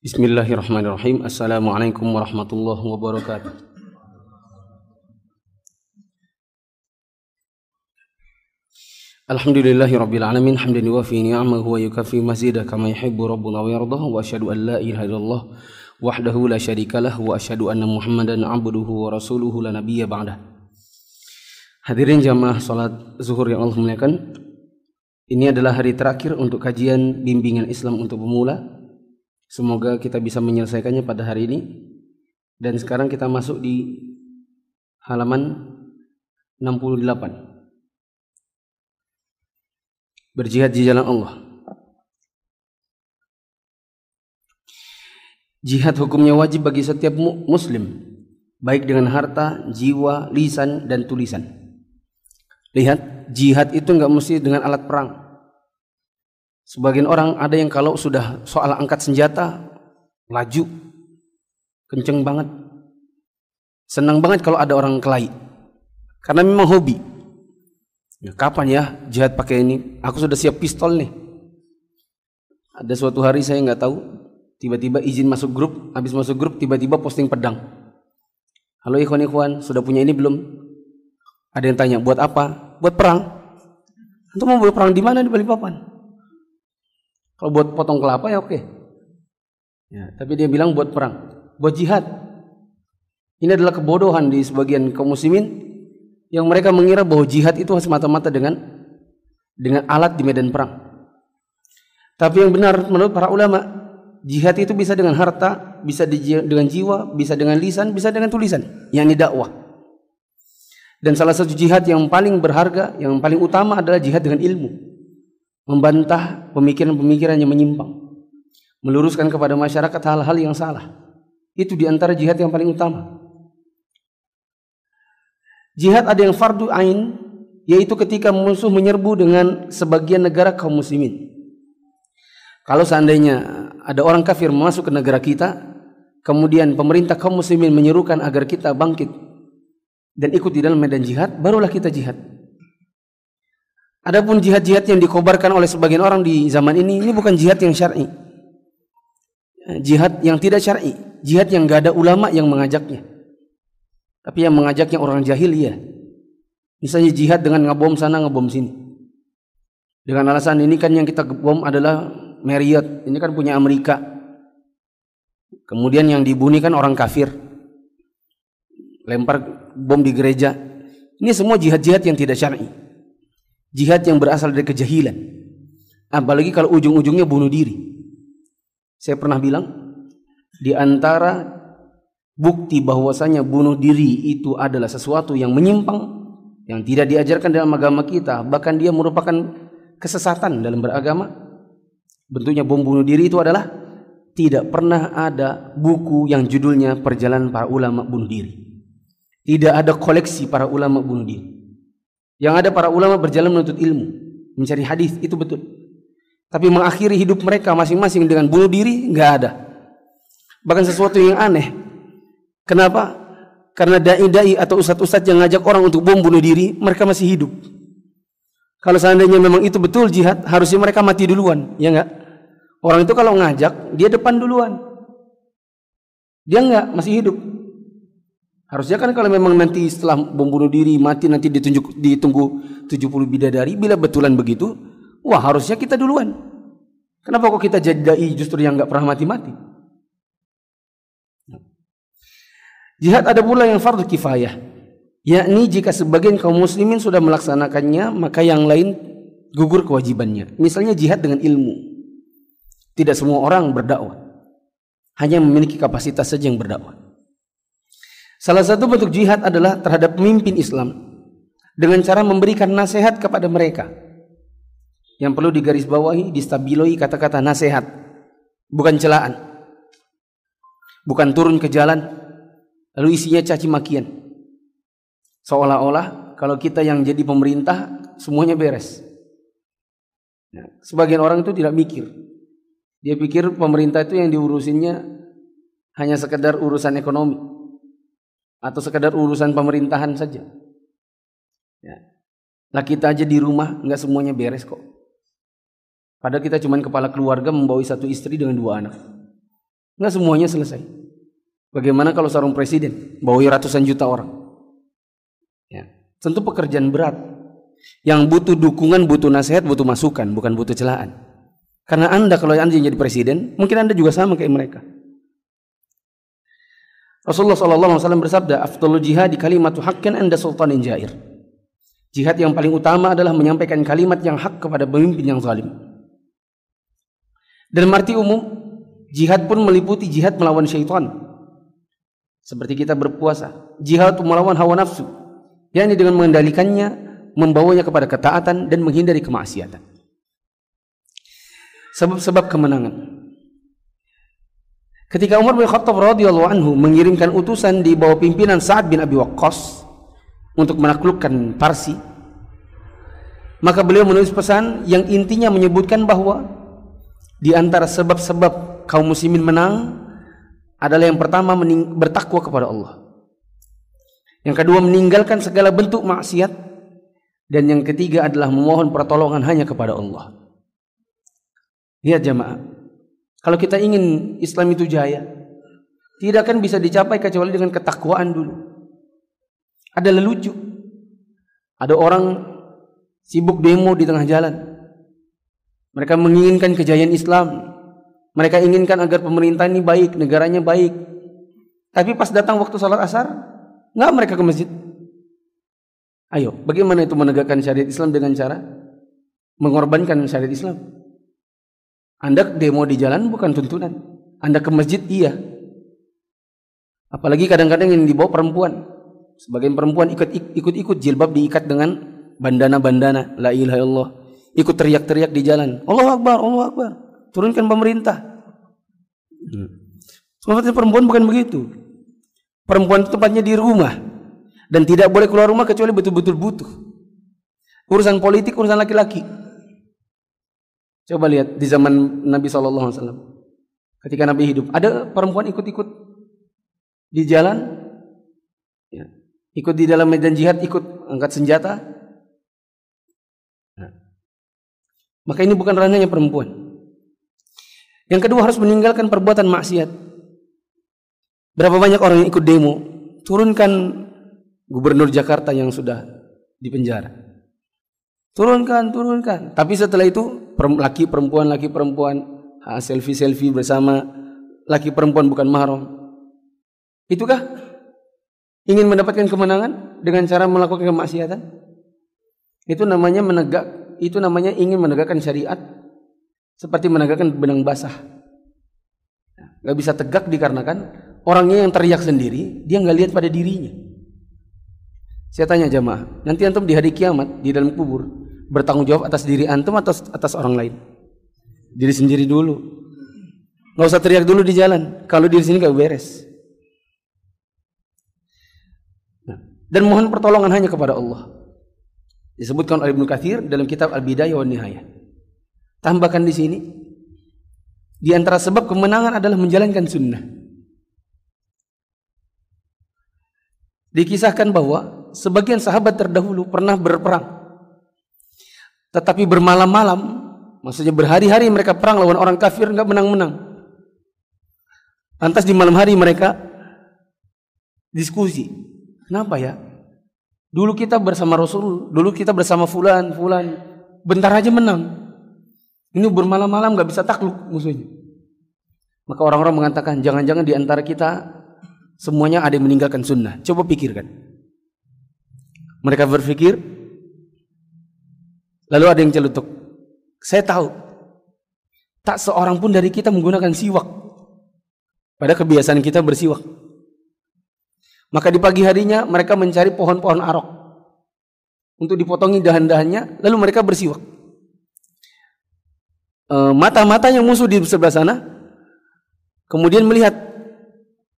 Bismillahirrahmanirrahim. Assalamualaikum warahmatullahi wabarakatuh. Alhamdulillahi rabbil alamin hamdan yuwafi ni'amahu wa yukafi mazidah kama yuhibbu rabbuna wa yardah wa asyhadu an la ilaha illallah wahdahu la syarikalah wa asyhadu anna muhammadan abduhu wa rasuluhu la nabiyya ba'dah. Hadirin jamaah salat zuhur yang Allah muliakan. Ini adalah hari terakhir untuk kajian bimbingan Islam untuk pemula. Semoga kita bisa menyelesaikannya pada hari ini. Dan sekarang kita masuk di halaman 68. Berjihad di jalan Allah. Jihad hukumnya wajib bagi setiap muslim, baik dengan harta, jiwa, lisan, dan tulisan. Lihat, jihad itu nggak mesti dengan alat perang. Sebagian orang ada yang kalau sudah soal angkat senjata, laju, kenceng banget. Senang banget kalau ada orang kelahi. Karena memang hobi. Ya, kapan ya jihad pakai ini? Aku sudah siap pistol nih. Ada suatu hari saya nggak tahu, tiba-tiba izin masuk grup, habis masuk grup tiba-tiba posting pedang. Halo ikhwan ikhwan, sudah punya ini belum? Ada yang tanya, buat apa? Buat perang. Untuk mau perang di mana di Balikpapan? Kalau buat potong kelapa ya oke. Ya, tapi dia bilang buat perang, buat jihad. Ini adalah kebodohan di sebagian kaum muslimin yang mereka mengira bahwa jihad itu semata-mata dengan dengan alat di medan perang. Tapi yang benar menurut para ulama, jihad itu bisa dengan harta, bisa dengan jiwa, bisa dengan lisan, bisa dengan tulisan, yakni dakwah. Dan salah satu jihad yang paling berharga, yang paling utama adalah jihad dengan ilmu. Membantah pemikiran-pemikiran yang menyimpang. Meluruskan kepada masyarakat hal-hal yang salah. Itu di antara jihad yang paling utama. Jihad ada yang fardu ain, yaitu ketika musuh menyerbu dengan sebagian negara kaum muslimin. Kalau seandainya ada orang kafir masuk ke negara kita, kemudian pemerintah kaum muslimin menyerukan agar kita bangkit dan ikut di dalam medan jihad, barulah kita jihad. Adapun jihad-jihad yang dikobarkan oleh sebagian orang di zaman ini, ini bukan jihad yang syar'i. Jihad yang tidak syar'i, jihad yang gak ada ulama yang mengajaknya. Tapi yang mengajaknya orang jahil ya. Misalnya jihad dengan ngebom sana ngebom sini. Dengan alasan ini kan yang kita bom adalah Marriott. Ini kan punya Amerika. Kemudian yang dibunuh kan orang kafir. Lempar bom di gereja. Ini semua jihad-jihad yang tidak syar'i. Jihad yang berasal dari kejahilan. Apalagi kalau ujung-ujungnya bunuh diri. Saya pernah bilang di antara bukti bahwasanya bunuh diri itu adalah sesuatu yang menyimpang yang tidak diajarkan dalam agama kita bahkan dia merupakan kesesatan dalam beragama bentuknya bom bunuh diri itu adalah tidak pernah ada buku yang judulnya perjalanan para ulama bunuh diri tidak ada koleksi para ulama bunuh diri yang ada para ulama berjalan menuntut ilmu mencari hadis itu betul tapi mengakhiri hidup mereka masing-masing dengan bunuh diri nggak ada bahkan sesuatu yang aneh Kenapa? Karena dai-dai atau ustadz-ustadz yang ngajak orang untuk bom bunuh diri, mereka masih hidup. Kalau seandainya memang itu betul jihad, harusnya mereka mati duluan, ya enggak? Orang itu kalau ngajak, dia depan duluan. Dia enggak, masih hidup. Harusnya kan kalau memang nanti setelah bom bunuh diri mati nanti ditunjuk ditunggu 70 bidadari, bila betulan begitu, wah harusnya kita duluan. Kenapa kok kita jadi dai justru yang enggak pernah mati-mati? Jihad ada pula yang fardu kifayah. Yakni jika sebagian kaum muslimin sudah melaksanakannya, maka yang lain gugur kewajibannya. Misalnya jihad dengan ilmu. Tidak semua orang berdakwah. Hanya memiliki kapasitas saja yang berdakwah. Salah satu bentuk jihad adalah terhadap pemimpin Islam dengan cara memberikan nasihat kepada mereka. Yang perlu digarisbawahi, distabiloi kata-kata nasihat, bukan celaan. Bukan turun ke jalan Lalu isinya caci makian. Seolah-olah kalau kita yang jadi pemerintah semuanya beres. Nah, sebagian orang itu tidak mikir. Dia pikir pemerintah itu yang diurusinnya hanya sekedar urusan ekonomi atau sekedar urusan pemerintahan saja. Ya. Lah kita aja di rumah nggak semuanya beres kok. Padahal kita cuma kepala keluarga membawa satu istri dengan dua anak. Nggak semuanya selesai. Bagaimana kalau seorang presiden bawa ratusan juta orang? Ya, tentu pekerjaan berat. Yang butuh dukungan, butuh nasihat, butuh masukan, bukan butuh celaan. Karena anda kalau anda jadi presiden, mungkin anda juga sama kayak mereka. Rasulullah SAW bersabda, "Afdalul jihad di kalimat haqqin anda sultanin jair." Jihad yang paling utama adalah menyampaikan kalimat yang hak kepada pemimpin yang zalim. Dan arti umum, jihad pun meliputi jihad melawan syaitan. Seperti kita berpuasa, jihad melawan hawa nafsu, yakni dengan mengendalikannya, membawanya kepada ketaatan dan menghindari kemaksiatan. Sebab-sebab kemenangan. Ketika Umar bin Khattab radhiyallahu anhu mengirimkan utusan di bawah pimpinan Sa'ad bin Abi Waqqas untuk menaklukkan Parsi, maka beliau menulis pesan yang intinya menyebutkan bahwa di antara sebab-sebab kaum muslimin menang adalah yang pertama bertakwa kepada Allah. Yang kedua meninggalkan segala bentuk maksiat dan yang ketiga adalah memohon pertolongan hanya kepada Allah. Lihat jemaah, kalau kita ingin Islam itu jaya, tidak akan bisa dicapai kecuali dengan ketakwaan dulu. Ada lelucu. Ada orang sibuk demo di tengah jalan. Mereka menginginkan kejayaan Islam. Mereka inginkan agar pemerintah ini baik, negaranya baik. Tapi pas datang waktu salat asar, nggak mereka ke masjid. Ayo, bagaimana itu menegakkan syariat Islam dengan cara mengorbankan syariat Islam? Anda demo di jalan bukan tuntunan. Anda ke masjid iya. Apalagi kadang-kadang yang dibawa perempuan. Sebagian perempuan ikut-ikut jilbab diikat dengan bandana-bandana. La ilaha illallah. Ikut teriak-teriak di jalan. Allah Akbar, Allah Akbar. Turunkan pemerintah. Hmm. Sebenarnya perempuan bukan begitu. Perempuan itu tempatnya di rumah. Dan tidak boleh keluar rumah kecuali betul-betul butuh. Urusan politik, urusan laki-laki. Coba lihat di zaman Nabi Wasallam, ketika Nabi hidup, ada perempuan ikut-ikut di jalan, ya, ikut di dalam medan jihad, ikut angkat senjata. Nah, maka ini bukan ranahnya perempuan. Yang kedua harus meninggalkan perbuatan maksiat. Berapa banyak orang yang ikut demo, turunkan gubernur Jakarta yang sudah dipenjara. Turunkan, turunkan. Tapi setelah itu laki perempuan, laki perempuan, selfie selfie bersama laki perempuan bukan mahram. Itukah ingin mendapatkan kemenangan dengan cara melakukan kemaksiatan? Itu namanya menegak, itu namanya ingin menegakkan syariat seperti menegakkan benang basah. Gak bisa tegak dikarenakan orangnya yang teriak sendiri, dia nggak lihat pada dirinya. Saya tanya jamaah, nanti antum di hari kiamat di dalam kubur bertanggung jawab atas diri antum atau atas orang lain? Diri sendiri dulu. Nggak usah teriak dulu di jalan. Kalau diri sini gak beres. Nah, dan mohon pertolongan hanya kepada Allah. Disebutkan oleh Ibnu Katsir dalam kitab Al-Bidayah wa Nihayah. Tambahkan di sini di antara sebab kemenangan adalah menjalankan sunnah. Dikisahkan bahwa sebagian sahabat terdahulu pernah berperang. Tetapi bermalam-malam, maksudnya berhari-hari mereka perang lawan orang kafir nggak menang-menang. Lantas di malam hari mereka diskusi. Kenapa ya? Dulu kita bersama Rasul, dulu kita bersama fulan, fulan, bentar aja menang. Ini bermalam-malam nggak bisa takluk musuhnya. Maka orang-orang mengatakan jangan-jangan di antara kita semuanya ada yang meninggalkan sunnah. Coba pikirkan. Mereka berpikir, lalu ada yang celutuk. Saya tahu, tak seorang pun dari kita menggunakan siwak. Pada kebiasaan kita bersiwak. Maka di pagi harinya mereka mencari pohon-pohon arok untuk dipotongi dahan-dahannya, lalu mereka bersiwak. E, mata-mata yang musuh di sebelah sana, kemudian melihat,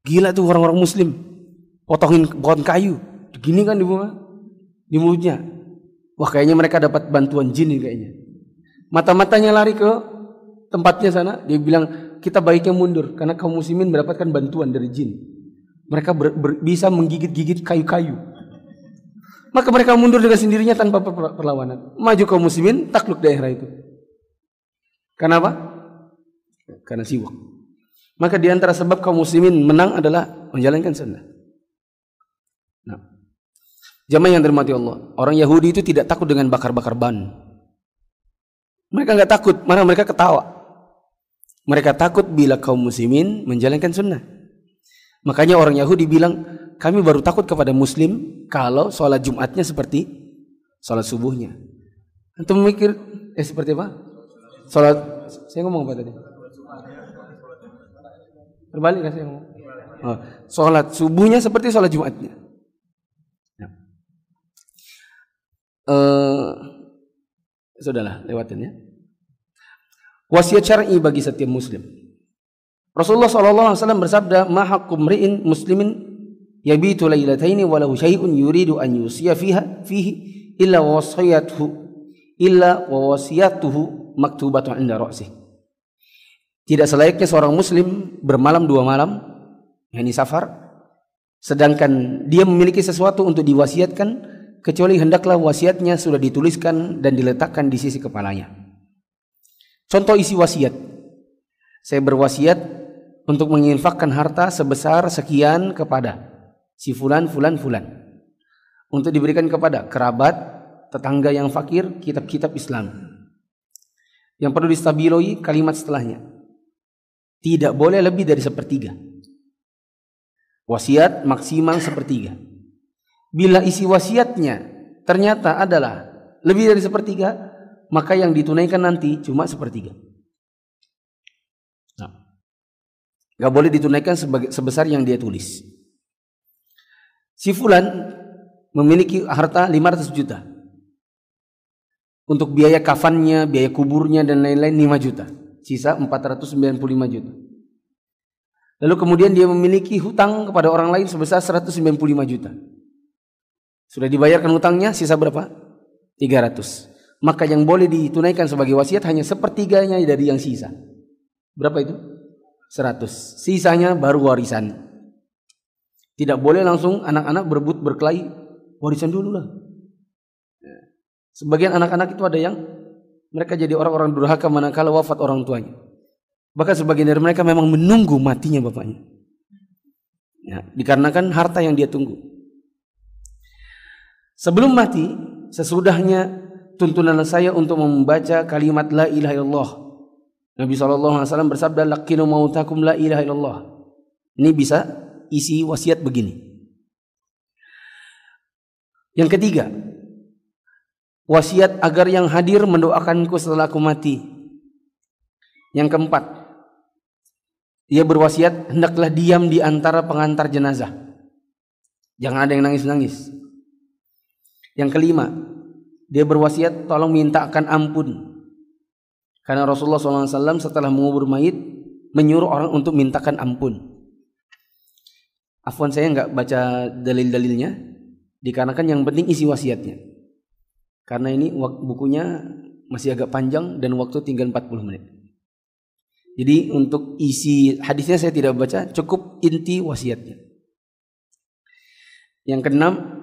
gila tuh orang-orang Muslim, potongin pohon kayu, gini kan di di mulutnya. Wah kayaknya mereka dapat bantuan jin nih kayaknya. Mata-matanya lari ke tempatnya sana. Dia bilang kita baiknya mundur karena kaum muslimin mendapatkan bantuan dari jin. Mereka ber, ber, bisa menggigit-gigit kayu-kayu. Maka mereka mundur dengan sendirinya tanpa perlawanan. Maju kaum muslimin takluk daerah itu. Kenapa? Karena siwak. Maka di antara sebab kaum muslimin menang adalah menjalankan sunnah. Jamaah yang dirahmati Allah, orang Yahudi itu tidak takut dengan bakar-bakar ban. Mereka nggak takut, malah mereka ketawa. Mereka takut bila kaum muslimin menjalankan sunnah. Makanya orang Yahudi bilang, kami baru takut kepada muslim kalau sholat Jumatnya seperti sholat subuhnya. Antum mikir, eh seperti apa? Sholat, saya ngomong apa tadi? Terbalik kan saya ngomong? Oh, sholat subuhnya seperti sholat Jumatnya. Ya. Uh, sudahlah, lewatin ya wasiat syar'i bagi setiap muslim. Rasulullah SAW bersabda, "Mahakum ri'in muslimin yabitu lailataini walau syai'un yuridu an yusiya fiha fihi illa wasiyatuhu illa wasiyatuhu maktubatun inda ra'sih." Tidak selayaknya seorang muslim bermalam dua malam, yakni safar, sedangkan dia memiliki sesuatu untuk diwasiatkan kecuali hendaklah wasiatnya sudah dituliskan dan diletakkan di sisi kepalanya. Contoh isi wasiat. Saya berwasiat untuk menginfakkan harta sebesar sekian kepada si fulan, fulan, fulan. Untuk diberikan kepada kerabat, tetangga yang fakir, kitab-kitab Islam. Yang perlu distabiloi kalimat setelahnya. Tidak boleh lebih dari sepertiga. Wasiat maksimal sepertiga. Bila isi wasiatnya ternyata adalah lebih dari sepertiga, maka yang ditunaikan nanti cuma sepertiga. Nah, gak boleh ditunaikan sebesar yang dia tulis. Si Fulan memiliki harta 500 juta. Untuk biaya kafannya, biaya kuburnya dan lain-lain 5 juta. Sisa 495 juta. Lalu kemudian dia memiliki hutang kepada orang lain sebesar 195 juta. Sudah dibayarkan hutangnya, sisa berapa? 300 maka yang boleh ditunaikan sebagai wasiat hanya sepertiganya dari yang sisa. Berapa itu? 100. Sisanya baru warisan. Tidak boleh langsung anak-anak berebut berkelahi warisan dulu lah. Sebagian anak-anak itu ada yang mereka jadi orang-orang durhaka manakala wafat orang tuanya. Bahkan sebagian dari mereka memang menunggu matinya bapaknya. Ya, dikarenakan harta yang dia tunggu. Sebelum mati, sesudahnya tuntunan saya untuk membaca kalimat la ilaha illallah. Nabi SAW bersabda, Lakinu mautakum la ilaha illallah. Ini bisa isi wasiat begini. Yang ketiga, wasiat agar yang hadir mendoakanku setelah aku mati. Yang keempat, ia berwasiat hendaklah diam di antara pengantar jenazah. Jangan ada yang nangis-nangis. Yang kelima, dia berwasiat tolong mintakan ampun. Karena Rasulullah SAW setelah mengubur mayit menyuruh orang untuk mintakan ampun. Afwan saya nggak baca dalil-dalilnya, dikarenakan yang penting isi wasiatnya. Karena ini bukunya masih agak panjang dan waktu tinggal 40 menit. Jadi untuk isi hadisnya saya tidak baca, cukup inti wasiatnya. Yang keenam,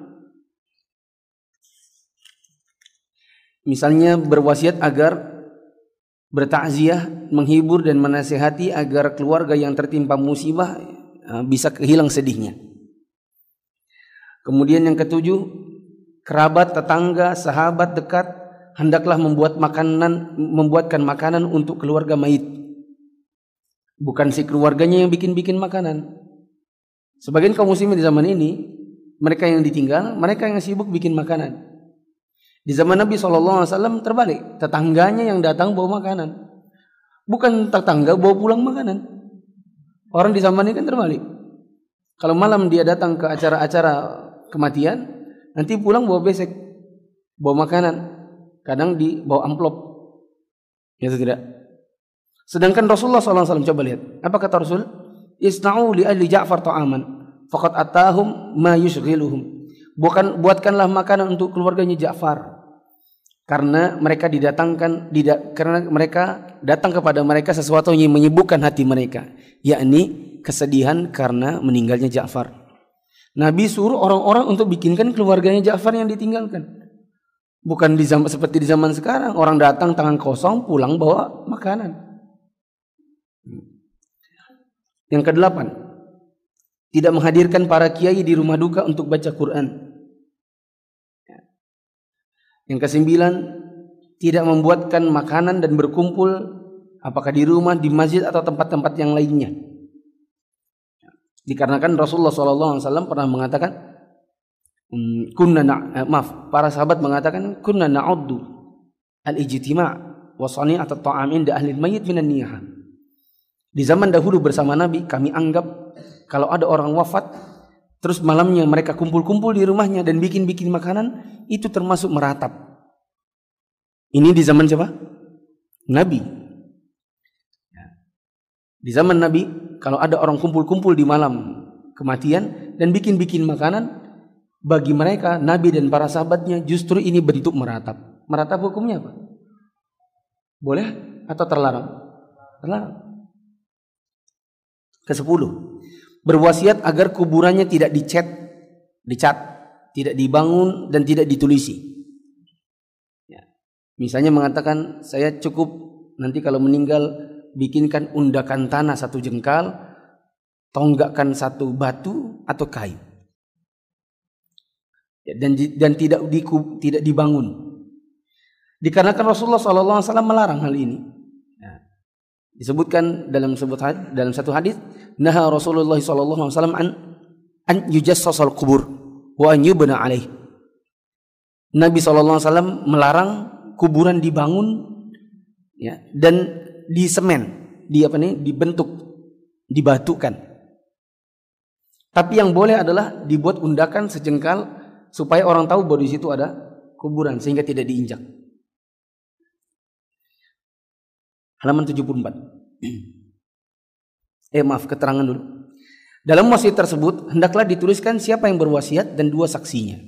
Misalnya berwasiat agar bertakziah, menghibur dan menasehati agar keluarga yang tertimpa musibah eh, bisa kehilang sedihnya. Kemudian yang ketujuh, kerabat, tetangga, sahabat dekat hendaklah membuat makanan membuatkan makanan untuk keluarga mayit. Bukan si keluarganya yang bikin-bikin makanan. Sebagian kaum muslimin di zaman ini, mereka yang ditinggal, mereka yang sibuk bikin makanan. Di zaman Nabi SAW terbalik. Tetangganya yang datang bawa makanan. Bukan tetangga bawa pulang makanan. Orang di zaman ini kan terbalik. Kalau malam dia datang ke acara-acara kematian, nanti pulang bawa besek, bawa makanan. Kadang di bawa amplop. Ya tidak. Sedangkan Rasulullah SAW coba lihat. Apa kata Rasul? Isna'u li ahli Ja'far ta'aman. Fakat atahum ma yushghiluhum. Bukan buatkanlah makanan untuk keluarganya Ja'far karena mereka didatangkan karena mereka datang kepada mereka sesuatu yang menyibukkan hati mereka yakni kesedihan karena meninggalnya Ja'far. Nabi suruh orang-orang untuk bikinkan keluarganya Ja'far yang ditinggalkan. Bukan di zaman seperti di zaman sekarang. Orang datang tangan kosong pulang bawa makanan. Yang kedelapan, tidak menghadirkan para kiai di rumah duka untuk baca Quran. Yang kesembilan, tidak membuatkan makanan dan berkumpul apakah di rumah, di masjid atau tempat-tempat yang lainnya. Dikarenakan Rasulullah SAW pernah mengatakan, kunna na, eh, maaf, para sahabat mengatakan kunna na'uddu al-ijtima' wa sani'at at-ta'am inda ahli al-mayyit minan. Di zaman dahulu bersama Nabi, kami anggap kalau ada orang wafat, terus malamnya mereka kumpul-kumpul di rumahnya dan bikin-bikin makanan, itu termasuk meratap. Ini di zaman siapa? Nabi. Ya. Di zaman Nabi, kalau ada orang kumpul-kumpul di malam kematian dan bikin-bikin makanan, bagi mereka Nabi dan para sahabatnya justru ini bentuk meratap. Meratap hukumnya apa? Boleh atau terlarang? Terlarang. Kesepuluh, berwasiat agar kuburannya tidak dicat, dicat, tidak dibangun dan tidak ditulisi. Ya. Misalnya mengatakan saya cukup nanti kalau meninggal bikinkan undakan tanah satu jengkal, tonggakkan satu batu atau kayu. Ya, dan dan tidak di, tidak dibangun. Dikarenakan Rasulullah SAW melarang hal ini. Disebutkan dalam sebut dalam satu hadis, nah Rasulullah SAW an an yujassasal kubur wa an yubna alaih. Nabi SAW melarang kuburan dibangun ya, dan di semen, di apa nih, dibentuk, dibatukan. Tapi yang boleh adalah dibuat undakan sejengkal supaya orang tahu bahwa di situ ada kuburan sehingga tidak diinjak. Halaman 74. Eh maaf, keterangan dulu. Dalam wasiat tersebut hendaklah dituliskan siapa yang berwasiat dan dua saksinya.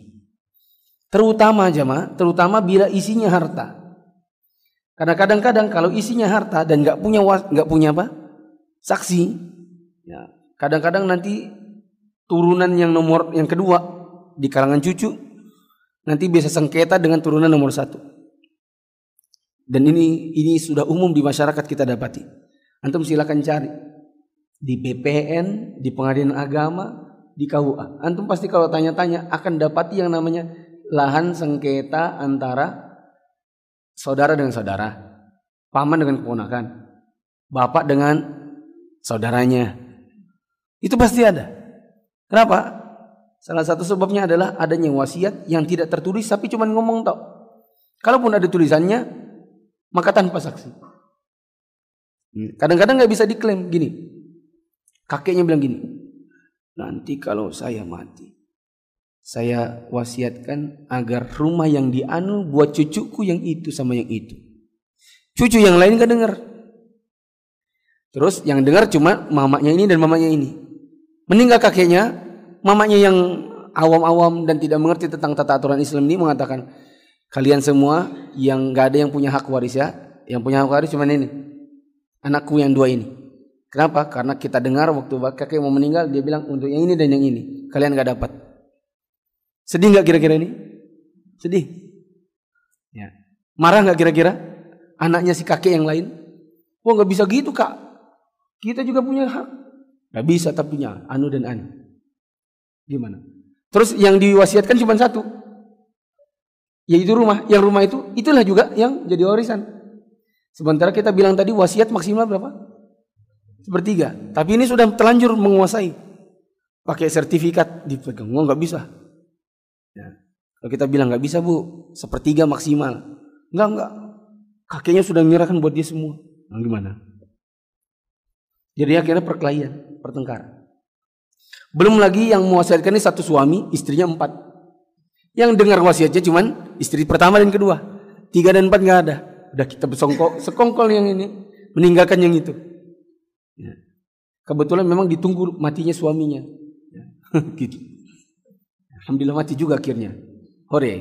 Terutama jemaah, terutama bila isinya harta. Karena kadang-kadang kalau isinya harta dan nggak punya nggak punya apa saksi, ya kadang-kadang nanti turunan yang nomor yang kedua di kalangan cucu nanti bisa sengketa dengan turunan nomor satu. Dan ini ini sudah umum di masyarakat kita dapati. Antum silakan cari di BPN, di pengadilan agama, di KUA. Antum pasti kalau tanya-tanya akan dapati yang namanya lahan sengketa antara saudara dengan saudara, paman dengan keponakan, bapak dengan saudaranya. Itu pasti ada. Kenapa? Salah satu sebabnya adalah adanya wasiat yang tidak tertulis tapi cuma ngomong tau. Kalaupun ada tulisannya, maka tanpa saksi. Kadang-kadang nggak bisa diklaim gini. Kakeknya bilang gini, nanti kalau saya mati, saya wasiatkan agar rumah yang dianu buat cucuku yang itu sama yang itu. Cucu yang lain gak dengar. Terus yang dengar cuma mamanya ini dan mamanya ini. Meninggal kakeknya, mamanya yang awam-awam dan tidak mengerti tentang tata aturan Islam ini mengatakan, kalian semua yang gak ada yang punya hak waris ya, yang punya hak waris cuma ini. Anakku yang dua ini. Kenapa? Karena kita dengar waktu kakek mau meninggal dia bilang untuk yang ini dan yang ini. Kalian gak dapat. Sedih nggak kira-kira ini? Sedih. Ya. Marah nggak kira-kira? Anaknya si kakek yang lain? Wah nggak bisa gitu kak. Kita juga punya hak. Gak bisa tapi punya anu dan anu. Gimana? Terus yang diwasiatkan cuma satu. Yaitu rumah. Yang rumah itu itulah juga yang jadi warisan. Sementara kita bilang tadi wasiat maksimal berapa? Sepertiga. Tapi ini sudah terlanjur menguasai. Pakai sertifikat dipegang. Nggak bisa. Ya. Kalau kita bilang nggak bisa bu, sepertiga maksimal. Enggak enggak. Kakeknya sudah menyerahkan buat dia semua. Nah, gimana? Jadi akhirnya perkelahian, pertengkaran. Belum lagi yang mewasiatkan ini satu suami, istrinya empat. Yang dengar wasiatnya cuman istri pertama dan kedua. Tiga dan empat nggak ada. Udah kita bersongkok, sekongkol yang ini. Meninggalkan yang itu. Ya. Kebetulan memang ditunggu matinya suaminya. Ya. gitu. Alhamdulillah mati juga akhirnya. Hore.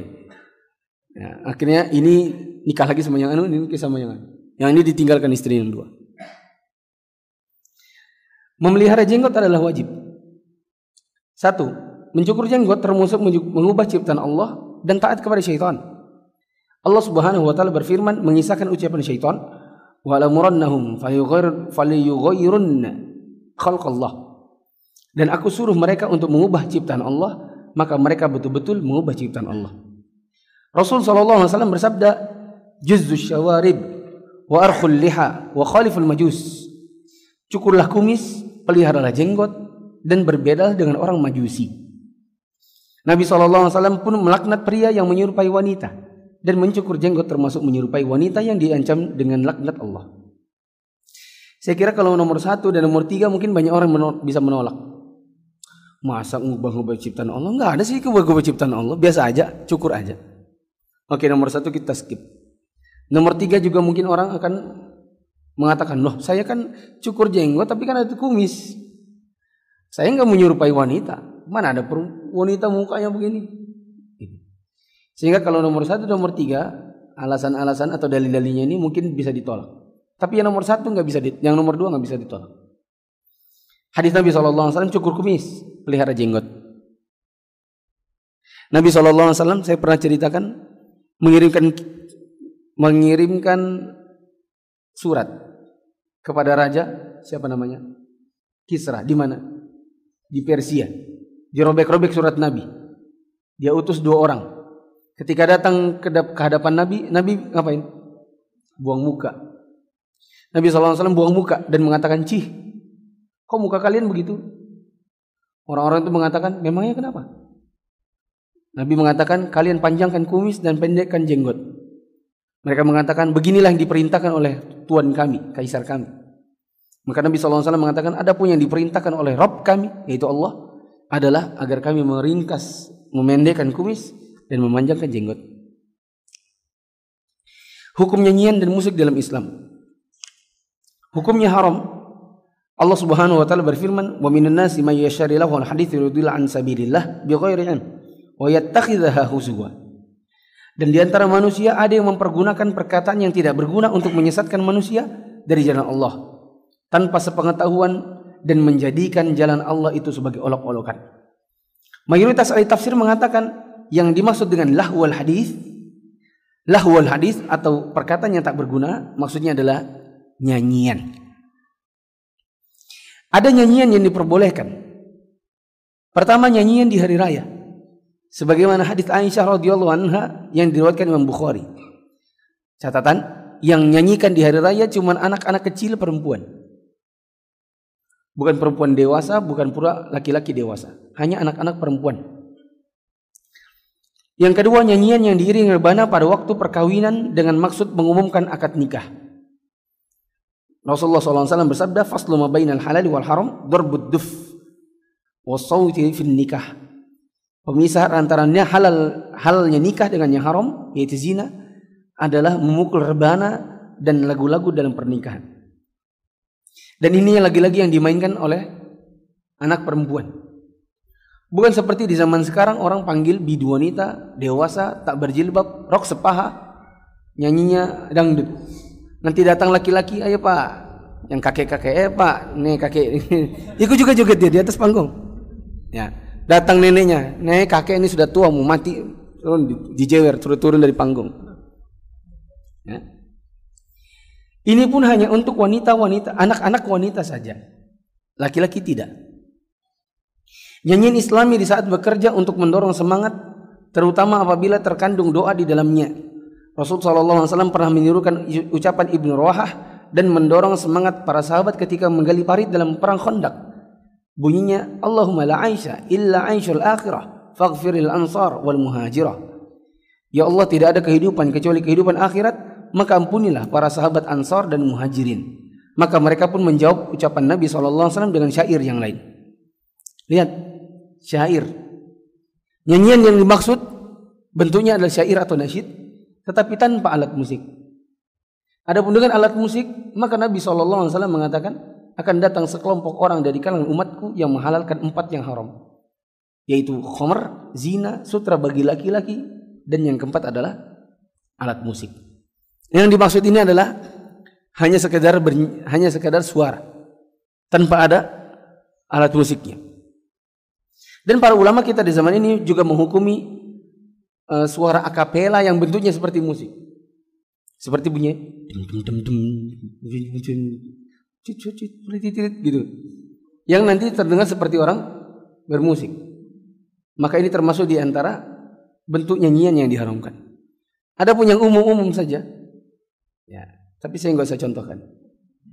Ya, akhirnya ini nikah lagi sama yang anu, ini nikah sama yang anu. Yang ini ditinggalkan istri yang dua. Memelihara jenggot adalah wajib. Satu, mencukur jenggot termasuk mengubah ciptaan Allah dan taat kepada syaitan. Allah Subhanahu wa taala berfirman mengisahkan ucapan syaitan, "Wa lamurannahum falyughayyirunna khalqallah. Dan aku suruh mereka untuk mengubah ciptaan Allah, maka mereka betul-betul mengubah ciptaan Allah. Rasul sallallahu alaihi wasallam bersabda, "Juzzu syawarib wa arkhul liha wa khaliful majus." Cukurlah kumis, peliharalah jenggot dan berbeda dengan orang Majusi. Nabi wasallam pun melaknat pria yang menyerupai wanita dan mencukur jenggot termasuk menyerupai wanita yang diancam dengan laknat Allah. Saya kira kalau nomor satu dan nomor tiga mungkin banyak orang menolak, bisa menolak. Masa ngubah-ngubah ciptaan Allah? Enggak ada sih ngubah-ngubah ciptaan Allah. Biasa aja, cukur aja. Oke, nomor satu kita skip. Nomor tiga juga mungkin orang akan mengatakan, loh saya kan cukur jenggot tapi kan ada kumis. Saya nggak menyerupai wanita. Mana ada wanita mukanya begini? Sehingga kalau nomor satu, nomor tiga, alasan-alasan atau dalil-dalilnya ini mungkin bisa ditolak. Tapi yang nomor satu nggak bisa, yang nomor dua nggak bisa ditolak. Hadis Nabi SAW cukur kumis, pelihara jenggot. Nabi SAW saya pernah ceritakan mengirimkan mengirimkan surat kepada raja siapa namanya Kisra di mana di Persia dirobek-robek surat Nabi dia utus dua orang ketika datang ke hadapan Nabi Nabi ngapain buang muka Nabi SAW buang muka dan mengatakan cih Kok muka kalian begitu? Orang-orang itu mengatakan, memangnya kenapa? Nabi mengatakan, kalian panjangkan kumis dan pendekkan jenggot. Mereka mengatakan, beginilah yang diperintahkan oleh Tuhan kami, Kaisar kami. Maka Nabi SAW mengatakan, ada pun yang diperintahkan oleh Rob kami, yaitu Allah, adalah agar kami meringkas, memendekkan kumis, dan memanjangkan jenggot. Hukum nyanyian dan musik dalam Islam. Hukumnya haram Allah Subhanahu wa taala berfirman, "Wa minan nasi may yashari lahu al-hadits an sabilillah bighairi ilm wa yattakhidhaha huzwa." Dan di antara manusia ada yang mempergunakan perkataan yang tidak berguna untuk menyesatkan manusia dari jalan Allah tanpa sepengetahuan dan menjadikan jalan Allah itu sebagai olok-olokan. Mayoritas ahli tafsir mengatakan yang dimaksud dengan lahwal hadis lahwal hadis atau perkataan yang tak berguna maksudnya adalah nyanyian. Ada nyanyian yang diperbolehkan. Pertama nyanyian di hari raya. Sebagaimana hadis Aisyah radhiyallahu anha yang diriwayatkan Imam Bukhari. Catatan, yang nyanyikan di hari raya cuma anak-anak kecil perempuan. Bukan perempuan dewasa, bukan pula laki-laki dewasa. Hanya anak-anak perempuan. Yang kedua nyanyian yang diiringi rebana pada waktu perkawinan dengan maksud mengumumkan akad nikah. Rasulullah SAW bersabda, "Faslu ma bainal halal wal haram darbud duf wa sawti fil nikah." Pemisah antara halal halalnya nikah dengan yang haram yaitu zina adalah memukul rebana dan lagu-lagu dalam pernikahan. Dan ini lagi-lagi yang dimainkan oleh anak perempuan. Bukan seperti di zaman sekarang orang panggil bidu wanita dewasa tak berjilbab, rok sepaha, nyanyinya dangdut. Nanti datang laki-laki, ayo pak, yang kakek-kakek, eh pak, nih kakek, ikut juga joget dia di atas panggung. Ya, datang neneknya, nih kakek ini sudah tua mau mati, turun dijewer, turun-turun dari panggung. Ya. Ini pun hanya untuk wanita-wanita, anak-anak wanita saja. Laki-laki tidak. Nyanyian Islami di saat bekerja untuk mendorong semangat, terutama apabila terkandung doa di dalamnya. Rasul SAW pernah menirukan ucapan Ibnu Rawahah dan mendorong semangat para sahabat ketika menggali parit dalam perang Khandaq. Bunyinya Allahumma la aisha illa aishul akhirah faghfiril ansar wal muhajirah. Ya Allah tidak ada kehidupan kecuali kehidupan akhirat, maka ampunilah para sahabat Ansar dan Muhajirin. Maka mereka pun menjawab ucapan Nabi SAW dengan syair yang lain. Lihat, syair. Nyanyian yang dimaksud bentuknya adalah syair atau nasyid tetapi tanpa alat musik. Adapun dengan alat musik, maka Nabi SAW mengatakan akan datang sekelompok orang dari kalangan umatku yang menghalalkan empat yang haram, yaitu khomer, zina, sutra bagi laki-laki, dan yang keempat adalah alat musik. Yang dimaksud ini adalah hanya sekedar ber, hanya sekedar suara tanpa ada alat musiknya. Dan para ulama kita di zaman ini juga menghukumi uh, suara akapela yang bentuknya seperti musik. Seperti bunyi gitu. yang nanti terdengar seperti orang bermusik. Maka ini termasuk di antara bentuk nyanyian yang diharamkan. Ada pun yang umum-umum saja. Ya, tapi saya nggak usah contohkan.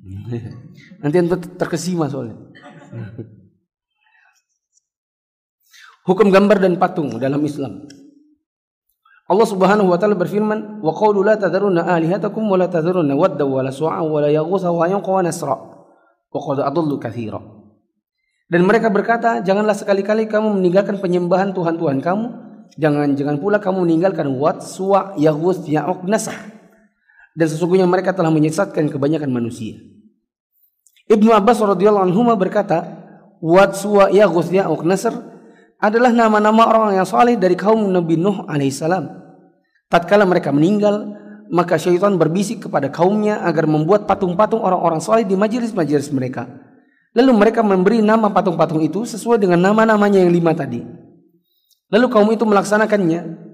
nanti terkesima soalnya. Hukum gambar dan patung dalam Islam. Allah Subhanahu wa taala berfirman, "Wa qawlu la tadharunna alihatakum wa la tadharunna wadda wa la su'a wa la yaghutha wa yaqwa wa nasra wa qad adallu katsira." Dan mereka berkata, "Janganlah sekali-kali kamu meninggalkan penyembahan tuhan-tuhan kamu, jangan jangan pula kamu meninggalkan Wad, Suwa, Yaghuth, Ya'uq, Nasr." Dan sesungguhnya mereka telah menyesatkan kebanyakan manusia. Ibnu Abbas radhiyallahu anhu berkata, "Wad, Suwa, Yaghuth, Ya'uq, Nasr adalah nama-nama orang yang saleh dari kaum Nabi Nuh alaihissalam. Tatkala mereka meninggal, maka syaitan berbisik kepada kaumnya agar membuat patung-patung orang-orang saleh di majelis-majelis mereka. Lalu mereka memberi nama patung-patung itu sesuai dengan nama-namanya yang lima tadi. Lalu kaum itu melaksanakannya.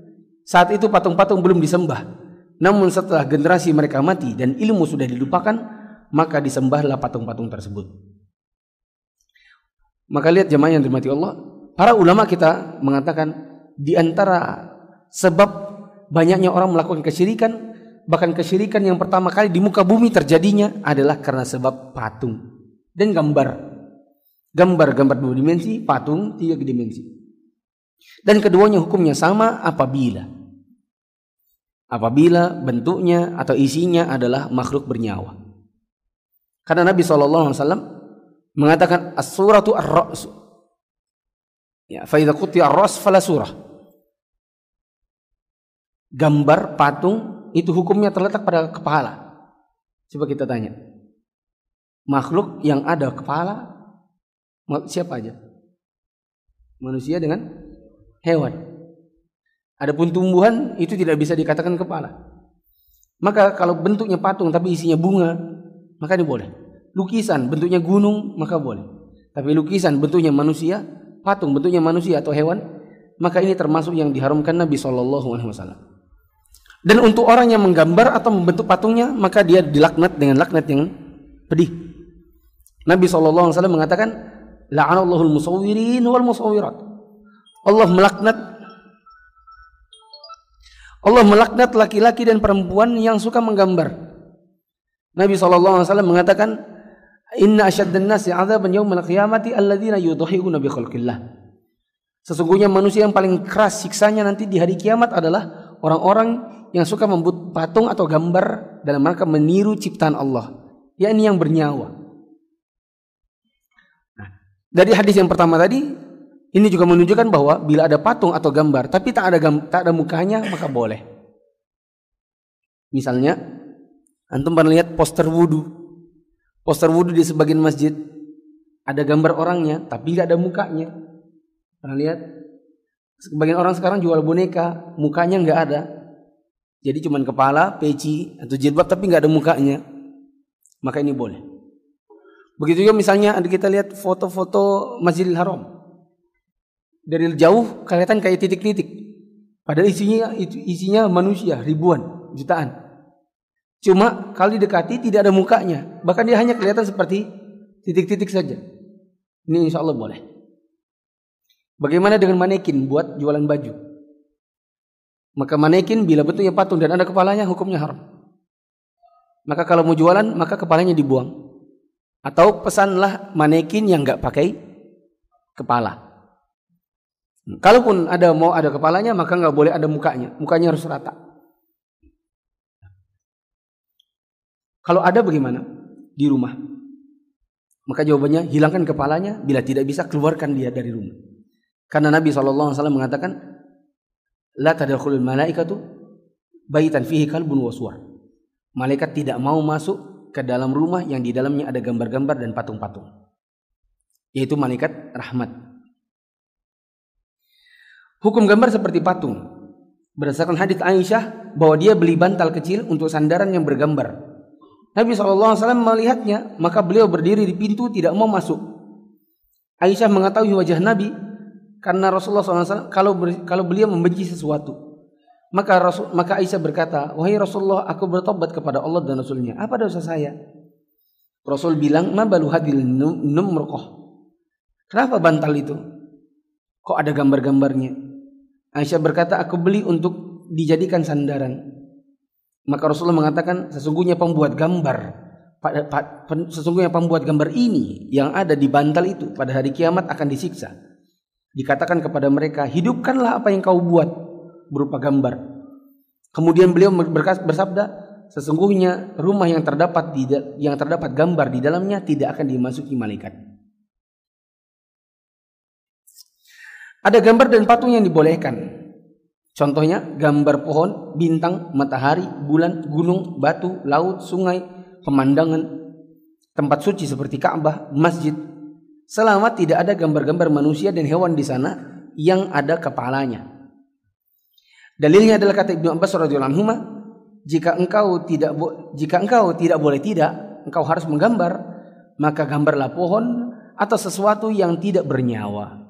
Saat itu patung-patung belum disembah. Namun setelah generasi mereka mati dan ilmu sudah dilupakan, maka disembahlah patung-patung tersebut. Maka lihat jemaah yang dirahmati Allah, para ulama kita mengatakan di antara sebab banyaknya orang melakukan kesyirikan bahkan kesyirikan yang pertama kali di muka bumi terjadinya adalah karena sebab patung dan gambar gambar-gambar dua dimensi patung tiga dimensi dan keduanya hukumnya sama apabila apabila bentuknya atau isinya adalah makhluk bernyawa karena Nabi SAW mengatakan as-suratu ar-ra'su Ya, fa idza qutiya ras fala surah. Gambar patung itu hukumnya terletak pada kepala. Coba kita tanya. Makhluk yang ada kepala siapa aja? Manusia dengan hewan. Adapun tumbuhan itu tidak bisa dikatakan kepala. Maka kalau bentuknya patung tapi isinya bunga, maka ini boleh. Lukisan bentuknya gunung, maka boleh. Tapi lukisan bentuknya manusia, patung bentuknya manusia atau hewan, maka ini termasuk yang diharamkan Nabi Shallallahu Alaihi Wasallam. Dan untuk orang yang menggambar atau membentuk patungnya, maka dia dilaknat dengan laknat yang pedih. Nabi Shallallahu Alaihi Wasallam mengatakan, La'anallahul musawwirin wal musawwirat. Allah melaknat Allah melaknat laki-laki dan perempuan yang suka menggambar. Nabi SAW mengatakan, Inna asyaddan nasi adzaban yaumil qiyamati alladzina yudhhi'una bi khalqillah. Sesungguhnya manusia yang paling keras siksanya nanti di hari kiamat adalah orang-orang yang suka membuat patung atau gambar dalam rangka meniru ciptaan Allah, yakni yang bernyawa. Nah, dari hadis yang pertama tadi ini juga menunjukkan bahwa bila ada patung atau gambar tapi tak ada gam, tak ada mukanya maka boleh. Misalnya antum pernah lihat poster wudhu Poster wudhu di sebagian masjid ada gambar orangnya tapi nggak ada mukanya. Pernah lihat? Sebagian orang sekarang jual boneka, mukanya nggak ada. Jadi cuma kepala, peci atau jilbab tapi nggak ada mukanya. Maka ini boleh. Begitu juga misalnya ada kita lihat foto-foto Masjidil Haram. Dari jauh kelihatan kayak titik-titik. Padahal isinya isinya manusia ribuan, jutaan. Cuma kalau didekati tidak ada mukanya. Bahkan dia hanya kelihatan seperti titik-titik saja. Ini insya Allah boleh. Bagaimana dengan manekin buat jualan baju? Maka manekin bila bentuknya patung dan ada kepalanya hukumnya haram. Maka kalau mau jualan maka kepalanya dibuang. Atau pesanlah manekin yang nggak pakai kepala. Kalaupun ada mau ada kepalanya maka nggak boleh ada mukanya. Mukanya harus rata. Kalau ada bagaimana? Di rumah. Maka jawabannya hilangkan kepalanya, bila tidak bisa keluarkan dia dari rumah. Karena Nabi SAW mengatakan, La tadkhulul malaikatu baitan fihi kalbun waswar. Malaikat tidak mau masuk ke dalam rumah yang di dalamnya ada gambar-gambar dan patung-patung. Yaitu malaikat rahmat. Hukum gambar seperti patung. Berdasarkan hadis Aisyah bahwa dia beli bantal kecil untuk sandaran yang bergambar Nabi SAW melihatnya, maka beliau berdiri di pintu tidak mau masuk. Aisyah mengetahui wajah Nabi karena Rasulullah SAW kalau kalau beliau membenci sesuatu. Maka Rasul, maka Aisyah berkata, wahai Rasulullah, aku bertobat kepada Allah dan Rasulnya. Apa dosa saya? Rasul bilang, ma balu hadil numrokoh. Kenapa bantal itu? Kok ada gambar-gambarnya? Aisyah berkata, aku beli untuk dijadikan sandaran. Maka Rasulullah mengatakan, sesungguhnya pembuat gambar, sesungguhnya pembuat gambar ini yang ada di bantal itu pada hari kiamat akan disiksa. Dikatakan kepada mereka, hidupkanlah apa yang kau buat berupa gambar. Kemudian beliau bersabda, sesungguhnya rumah yang terdapat yang terdapat gambar di dalamnya tidak akan dimasuki malaikat. Ada gambar dan patung yang dibolehkan. Contohnya gambar pohon, bintang, matahari, bulan, gunung, batu, laut, sungai, pemandangan, tempat suci seperti Ka'bah, masjid. Selama tidak ada gambar-gambar manusia dan hewan di sana yang ada kepalanya. Dalilnya adalah kata Ibnu Abbas radhiyallahu anhu, jika engkau tidak jika engkau tidak boleh tidak, engkau harus menggambar, maka gambarlah pohon atau sesuatu yang tidak bernyawa.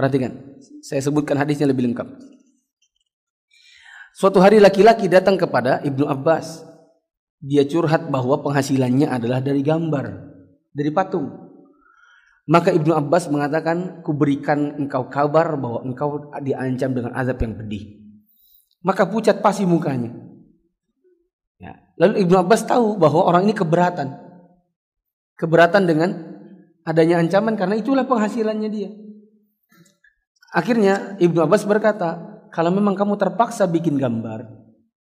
Perhatikan, saya sebutkan hadisnya lebih lengkap. Suatu hari laki-laki datang kepada Ibnu Abbas. Dia curhat bahwa penghasilannya adalah dari gambar, dari patung. Maka Ibnu Abbas mengatakan, kuberikan engkau kabar bahwa engkau diancam dengan azab yang pedih. Maka pucat pasti mukanya. Ya. Lalu Ibnu Abbas tahu bahwa orang ini keberatan. Keberatan dengan adanya ancaman karena itulah penghasilannya dia. Akhirnya Ibnu Abbas berkata, kalau memang kamu terpaksa bikin gambar,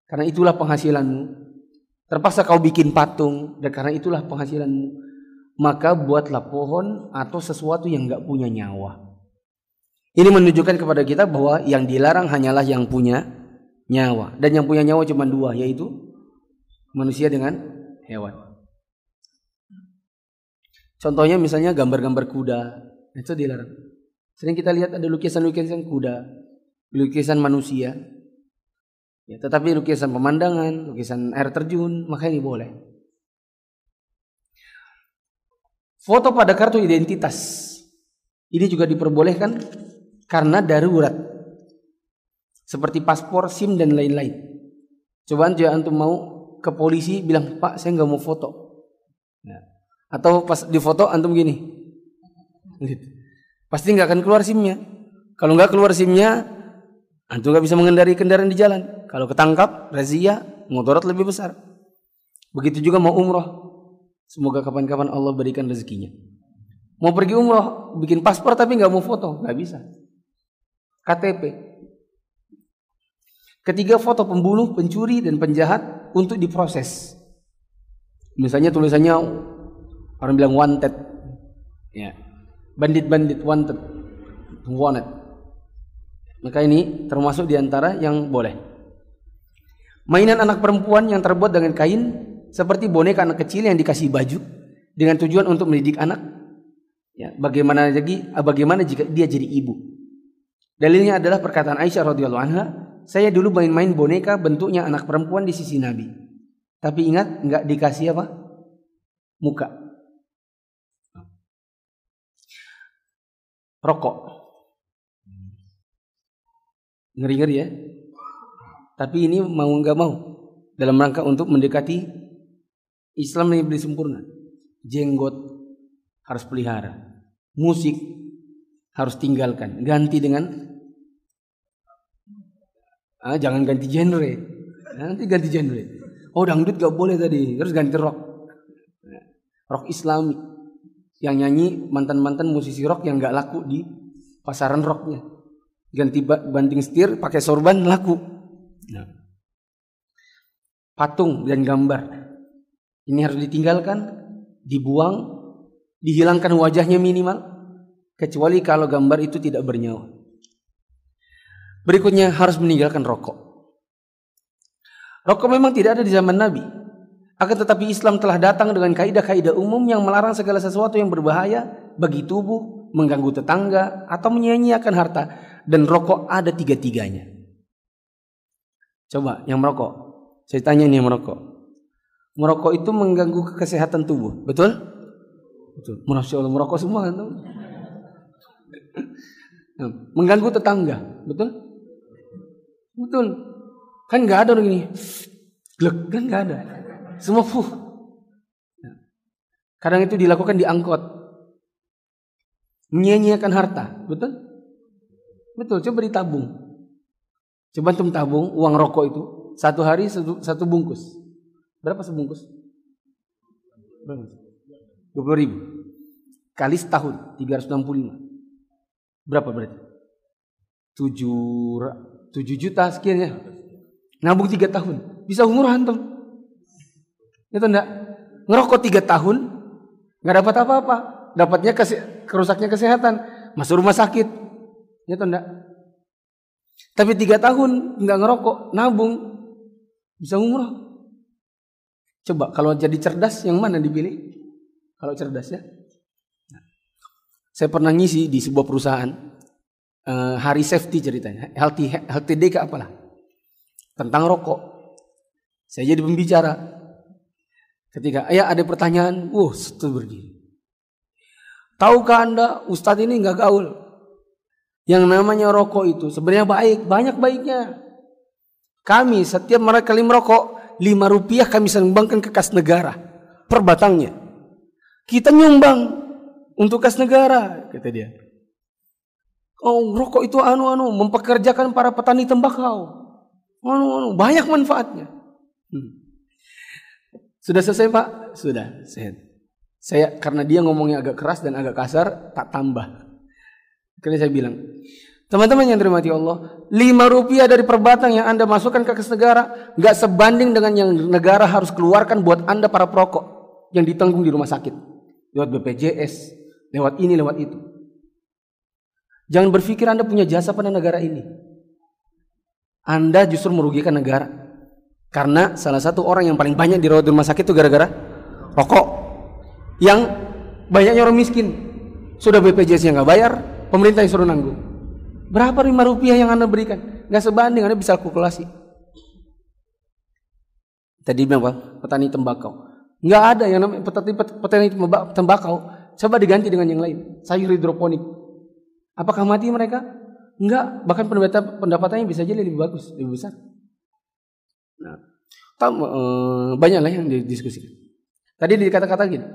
karena itulah penghasilanmu, terpaksa kau bikin patung, dan karena itulah penghasilanmu, maka buatlah pohon atau sesuatu yang nggak punya nyawa. Ini menunjukkan kepada kita bahwa yang dilarang hanyalah yang punya nyawa. Dan yang punya nyawa cuma dua, yaitu manusia dengan hewan. Contohnya misalnya gambar-gambar kuda, itu dilarang. Sering kita lihat ada lukisan-lukisan kuda, lukisan manusia. Ya, tetapi lukisan pemandangan, lukisan air terjun, maka ini boleh. Foto pada kartu identitas. Ini juga diperbolehkan karena darurat. Seperti paspor, SIM dan lain-lain. Coba aja antum mau ke polisi bilang, "Pak, saya nggak mau foto." Ya. Atau pas di foto antum gini. Gitu pasti nggak akan keluar SIM-nya. Kalau nggak keluar SIM-nya, antum nggak bisa mengendari kendaraan di jalan. Kalau ketangkap, razia, motorot lebih besar. Begitu juga mau umroh. Semoga kapan-kapan Allah berikan rezekinya. Mau pergi umroh, bikin paspor tapi nggak mau foto, nggak bisa. KTP. Ketiga foto pembunuh, pencuri dan penjahat untuk diproses. Misalnya tulisannya orang bilang wanted. Ya, bandit-bandit wanted wanted. Maka ini termasuk di antara yang boleh. Mainan anak perempuan yang terbuat dengan kain seperti boneka anak kecil yang dikasih baju dengan tujuan untuk mendidik anak. Ya bagaimana lagi bagaimana jika dia jadi ibu? Dalilnya adalah perkataan Aisyah radhiyallahu anha saya dulu main-main boneka bentuknya anak perempuan di sisi Nabi. Tapi ingat nggak dikasih apa? Muka rokok. Ngeri-ngeri ya. Tapi ini mau nggak mau dalam rangka untuk mendekati Islam yang lebih sempurna. Jenggot harus pelihara. Musik harus tinggalkan. Ganti dengan ah, jangan ganti genre. Nanti ganti genre. Oh dangdut gak boleh tadi, harus ganti rock. Rock Islami yang nyanyi mantan-mantan musisi rock yang nggak laku di pasaran rocknya. Ganti banting setir pakai sorban laku. Nah. patung dan gambar. Ini harus ditinggalkan dibuang dihilangkan wajahnya minimal. Kecuali kalau gambar itu tidak bernyawa. Berikutnya harus meninggalkan rokok. Rokok memang tidak ada di zaman Nabi akan tetapi Islam telah datang dengan kaidah-kaidah umum yang melarang segala sesuatu yang berbahaya bagi tubuh, mengganggu tetangga, atau menyia-nyiakan harta. Dan rokok ada tiga-tiganya. Coba yang merokok. Saya tanya nih yang merokok. Merokok itu mengganggu kesehatan tubuh. Betul? Betul. Masya Allah merokok semua kan? mengganggu tetangga. Betul? Betul. Kan nggak ada orang ini. Glek, kan nggak ada. Semua fuh. Kadang itu dilakukan di angkot. menyia-nyiakan harta, betul? Betul, coba ditabung. Coba antum tabung uang rokok itu satu hari satu, satu bungkus. Berapa sebungkus? Dua puluh ribu. Kali setahun, 365. Berapa berarti? Tujuh, tujuh juta sekian ya. Nabung tiga tahun. Bisa umur antum. Itu enggak? Ngerokok tiga tahun, nggak dapat apa-apa. Dapatnya kese kerusaknya kesehatan. Masuk rumah sakit. Itu enggak? Tapi tiga tahun nggak ngerokok, nabung, bisa umroh. Coba kalau jadi cerdas yang mana dipilih? Kalau cerdas ya. Saya pernah ngisi di sebuah perusahaan uh, hari safety ceritanya, healthy healthy day ke apalah tentang rokok. Saya jadi pembicara. Ketika ayah ada pertanyaan, wah, itu berdiri. Tahukah anda Ustadz ini nggak gaul? Yang namanya rokok itu sebenarnya baik, banyak baiknya. Kami setiap mereka merokok, lima rupiah kami sumbangkan ke kas negara per batangnya. Kita nyumbang untuk kas negara, kata dia. Oh, rokok itu anu-anu mempekerjakan para petani tembakau. Anu-anu banyak manfaatnya. Hmm. Sudah selesai Pak? Sudah. Saya, saya karena dia ngomongnya agak keras dan agak kasar, tak tambah. Karena saya bilang, teman-teman yang dirahmati Allah, lima rupiah dari perbatang yang anda masukkan ke negara, nggak sebanding dengan yang negara harus keluarkan buat anda para perokok yang ditanggung di rumah sakit lewat BPJS, lewat ini, lewat itu. Jangan berpikir anda punya jasa pada negara ini. Anda justru merugikan negara. Karena salah satu orang yang paling banyak dirawat di rumah sakit itu gara-gara rokok. Yang banyaknya orang miskin. Sudah BPJS yang nggak bayar, Pemerintah yang suruh nanggung. Berapa lima rupiah yang anda berikan? Gak sebanding, anda bisa kalkulasi. Tadi bilang apa? Petani tembakau. Nggak ada yang namanya petani, petani tembakau. Coba diganti dengan yang lain. Sayur hidroponik. Apakah mati mereka? Enggak. Bahkan pendapatannya bisa jadi lebih bagus, lebih besar. Tam, eh, banyak yang didiskusikan. Tadi dikata-kata gini,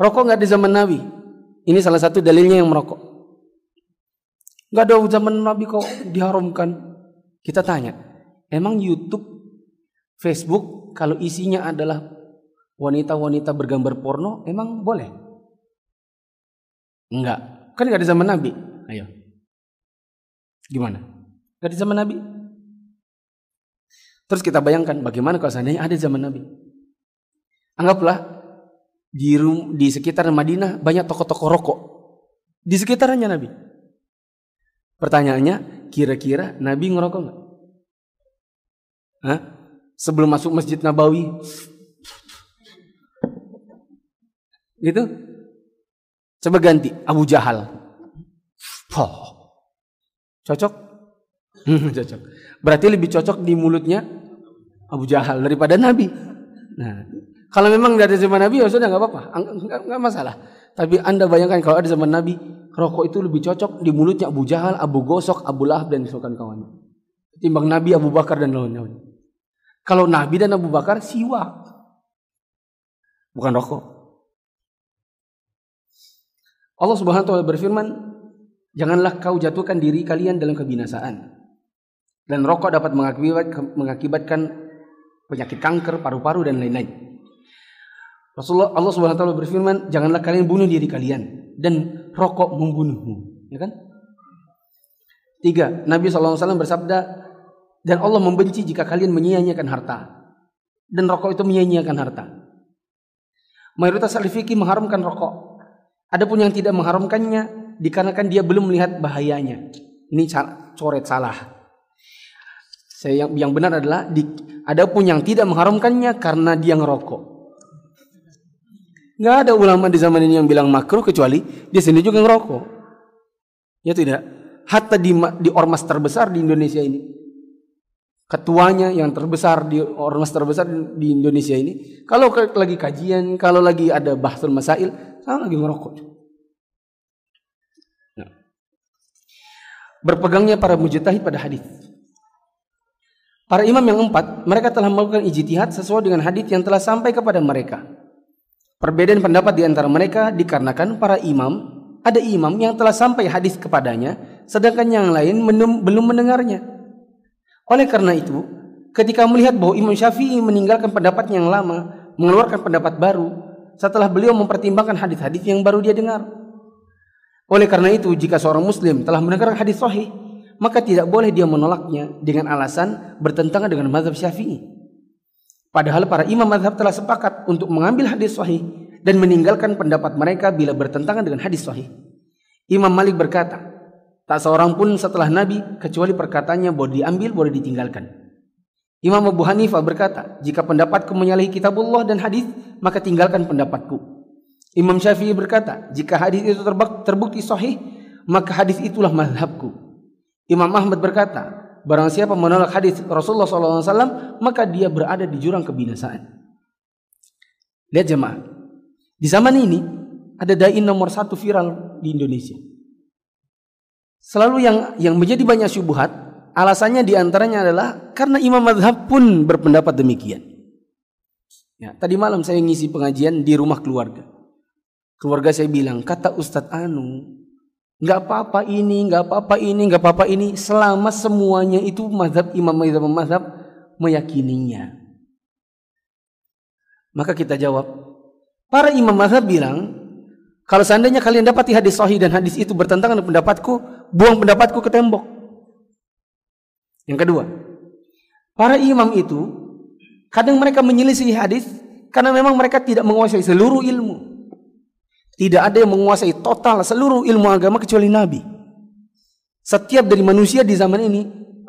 rokok nggak di zaman Nabi. Ini salah satu dalilnya yang merokok. Gak ada zaman Nabi kok diharamkan. Kita tanya, emang YouTube, Facebook kalau isinya adalah wanita-wanita bergambar porno, emang boleh? Enggak. Kan gak ada zaman Nabi. Ayo. Gimana? Gak ada zaman Nabi. Terus kita bayangkan bagaimana kalau seandainya ada zaman Nabi. Anggaplah di, di sekitar Madinah banyak toko-toko rokok. Di sekitarnya Nabi. Pertanyaannya, kira-kira Nabi ngerokok nggak? Sebelum masuk Masjid Nabawi, gitu? Coba ganti Abu Jahal. Oh. Cocok? Cocok. Berarti lebih cocok di mulutnya Abu Jahal daripada Nabi. Nah, kalau memang dari zaman Nabi ya sudah nggak apa-apa, nggak masalah. Tapi anda bayangkan kalau ada zaman Nabi, rokok itu lebih cocok di mulutnya Abu Jahal, Abu Gosok, Abu Lahab dan misalkan kawan. Timbang Nabi Abu Bakar dan lawan-lawan. Kalau Nabi dan Abu Bakar siwa. Bukan rokok. Allah Subhanahu wa taala berfirman, "Janganlah kau jatuhkan diri kalian dalam kebinasaan." Dan rokok dapat mengakibatkan penyakit kanker, paru-paru dan lain-lain. Rasulullah Allah Subhanahu wa taala berfirman, "Janganlah kalian bunuh diri kalian dan rokok membunuhmu." Ya kan? Tiga, Nabi SAW bersabda, dan Allah membenci jika kalian menyia-nyiakan harta. Dan rokok itu menyia-nyiakan harta. Mayoritas ahli fikih mengharamkan rokok. Adapun yang tidak mengharamkannya dikarenakan dia belum melihat bahayanya. Ini coret salah. Saya yang, yang benar adalah di, adapun yang tidak mengharamkannya karena dia ngerokok. Nggak ada ulama di zaman ini yang bilang makruh kecuali dia sendiri juga ngerokok. Ya tidak. Hatta di, di ormas terbesar di Indonesia ini. Ketuanya yang terbesar di ormas terbesar di Indonesia ini. Kalau lagi kajian, kalau lagi ada bahasul masail, sama lagi ngerokok. Nah. Berpegangnya para mujtahid pada hadis. Para imam yang empat, mereka telah melakukan ijtihad sesuai dengan hadis yang telah sampai kepada mereka. Perbedaan pendapat di antara mereka dikarenakan para imam ada imam yang telah sampai hadis kepadanya, sedangkan yang lain belum mendengarnya. Oleh karena itu, ketika melihat bahwa Imam Syafi'i meninggalkan pendapat yang lama, mengeluarkan pendapat baru, setelah beliau mempertimbangkan hadis-hadis yang baru dia dengar. Oleh karena itu, jika seorang muslim telah mendengar hadis sahih, maka tidak boleh dia menolaknya dengan alasan bertentangan dengan mazhab Syafi'i. Padahal para imam mazhab telah sepakat untuk mengambil hadis sahih dan meninggalkan pendapat mereka bila bertentangan dengan hadis sahih. Imam Malik berkata, tak seorang pun setelah Nabi kecuali perkataannya boleh diambil, boleh ditinggalkan. Imam Abu Hanifah berkata, jika pendapatku menyalahi kitabullah dan hadis, maka tinggalkan pendapatku. Imam Syafi'i berkata, jika hadis itu terbukti sahih, maka hadis itulah mazhabku. Imam Ahmad berkata, barang siapa menolak hadis Rasulullah SAW, maka dia berada di jurang kebinasaan. Lihat jemaah, di zaman ini ada dai nomor satu viral di Indonesia. Selalu yang yang menjadi banyak syubhat, alasannya di antaranya adalah karena imam madhab pun berpendapat demikian. Ya, tadi malam saya ngisi pengajian di rumah keluarga. Keluarga saya bilang, kata Ustadz Anu, nggak apa-apa ini, nggak apa-apa ini, nggak apa-apa ini, selama semuanya itu madhab imam madhab madhab meyakininya. Maka kita jawab, Para imam mazhab bilang, kalau seandainya kalian dapati hadis sahih dan hadis itu bertentangan dengan pendapatku, buang pendapatku ke tembok. Yang kedua, para imam itu kadang mereka menyelisih hadis karena memang mereka tidak menguasai seluruh ilmu. Tidak ada yang menguasai total seluruh ilmu agama kecuali Nabi. Setiap dari manusia di zaman ini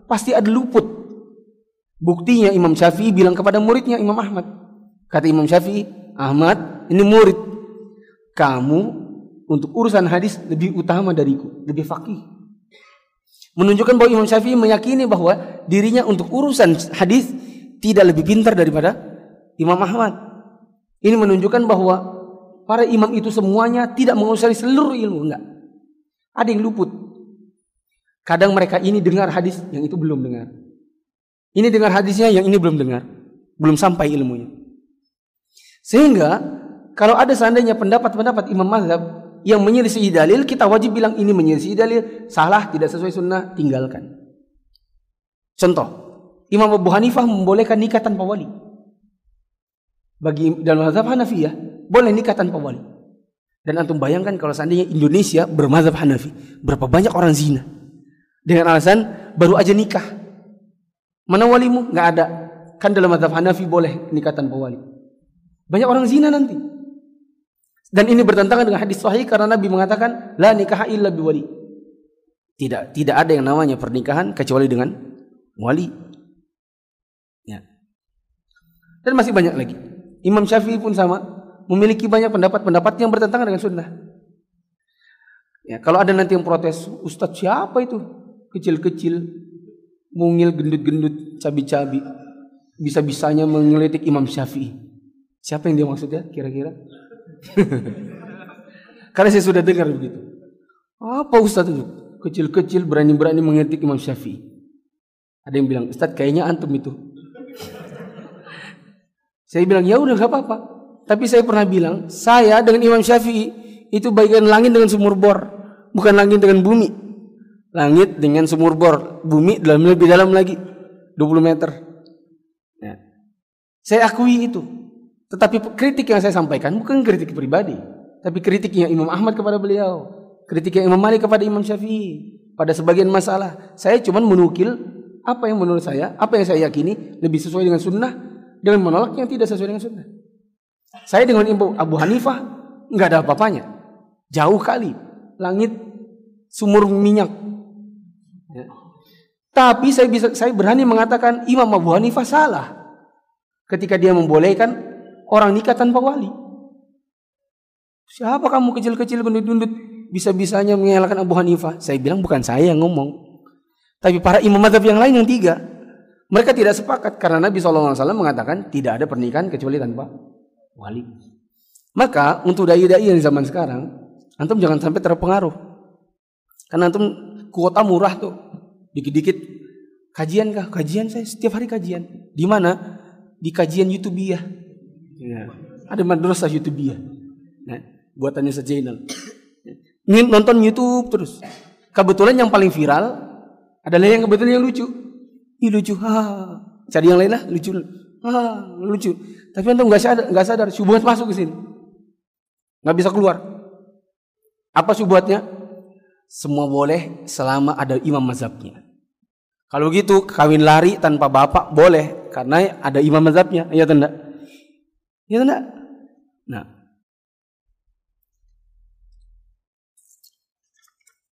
pasti ada luput. Buktinya Imam Syafi'i bilang kepada muridnya Imam Ahmad. Kata Imam Syafi'i, Ahmad, ini murid. Kamu untuk urusan hadis lebih utama dariku, lebih fakih. Menunjukkan bahwa Imam Syafi'i meyakini bahwa dirinya untuk urusan hadis tidak lebih pintar daripada Imam Ahmad. Ini menunjukkan bahwa para imam itu semuanya tidak menguasai seluruh ilmu, enggak. Ada yang luput. Kadang mereka ini dengar hadis yang itu belum dengar. Ini dengar hadisnya yang ini belum dengar. Belum sampai ilmunya. Sehingga kalau ada seandainya pendapat-pendapat imam mazhab yang menyelisih dalil, kita wajib bilang ini menyelisih dalil, salah, tidak sesuai sunnah, tinggalkan. Contoh, Imam Abu Hanifah membolehkan nikah tanpa wali. Bagi dalam mazhab Hanafi ya, boleh nikah tanpa wali. Dan antum bayangkan kalau seandainya Indonesia bermazhab Hanafi, berapa banyak orang zina. Dengan alasan baru aja nikah. Mana walimu? Nggak ada. Kan dalam mazhab Hanafi boleh nikah tanpa wali. Banyak orang zina nanti. Dan ini bertentangan dengan hadis sahih karena Nabi mengatakan la nikah illa biwali. Tidak tidak ada yang namanya pernikahan kecuali dengan wali. Ya. Dan masih banyak lagi. Imam Syafi'i pun sama, memiliki banyak pendapat-pendapat yang bertentangan dengan sunnah. Ya, kalau ada nanti yang protes, Ustadz siapa itu? Kecil-kecil, mungil, gendut-gendut, cabi-cabi. Bisa-bisanya mengelitik Imam Syafi'i. Siapa yang dia maksudnya kira-kira? Karena saya sudah dengar begitu. Apa Ustaz itu? Kecil-kecil berani-berani mengetik Imam Syafi'i. Ada yang bilang, Ustaz kayaknya antum itu. saya bilang, ya udah gak apa-apa. Tapi saya pernah bilang, saya dengan Imam Syafi'i itu bagian langit dengan sumur bor. Bukan langit dengan bumi. Langit dengan sumur bor. Bumi dalam lebih dalam lagi. 20 meter. Ya. Saya akui itu. Tetapi kritik yang saya sampaikan bukan kritik pribadi, tapi kritiknya Imam Ahmad kepada beliau, kritiknya Imam Malik kepada Imam Syafi'i pada sebagian masalah. Saya cuma menukil apa yang menurut saya, apa yang saya yakini lebih sesuai dengan sunnah dengan menolak yang tidak sesuai dengan sunnah. Saya dengan Ibu Abu Hanifah nggak ada apa-apanya, jauh kali langit sumur minyak. Ya. Tapi saya bisa saya berani mengatakan Imam Abu Hanifah salah ketika dia membolehkan orang nikah tanpa wali. Siapa kamu kecil-kecil gendut-gendut bisa-bisanya mengelakkan Abu Hanifah? Saya bilang bukan saya yang ngomong. Tapi para imam madhab yang lain yang tiga. Mereka tidak sepakat karena Nabi SAW mengatakan tidak ada pernikahan kecuali tanpa wali. Maka untuk dai-dai yang zaman sekarang, antum jangan sampai terpengaruh. Karena antum kuota murah tuh. Dikit-dikit kajian kah? Kajian saya setiap hari kajian. Di mana? Di kajian YouTube ya. Ya. Ada madrasah YouTube Nah, buatannya sejainal. nonton YouTube terus. Kebetulan yang paling viral adalah yang kebetulan yang lucu. Ih lucu, ha. Cari yang lain lah, lucu. Ha, lucu. Tapi antum nggak sadar, nggak sadar, syubhat masuk ke sini. Nggak bisa keluar. Apa syubhatnya? Semua boleh selama ada imam mazhabnya. Kalau gitu kawin lari tanpa bapak boleh karena ada imam mazhabnya. Iya tanda. Iya tanda. Nah.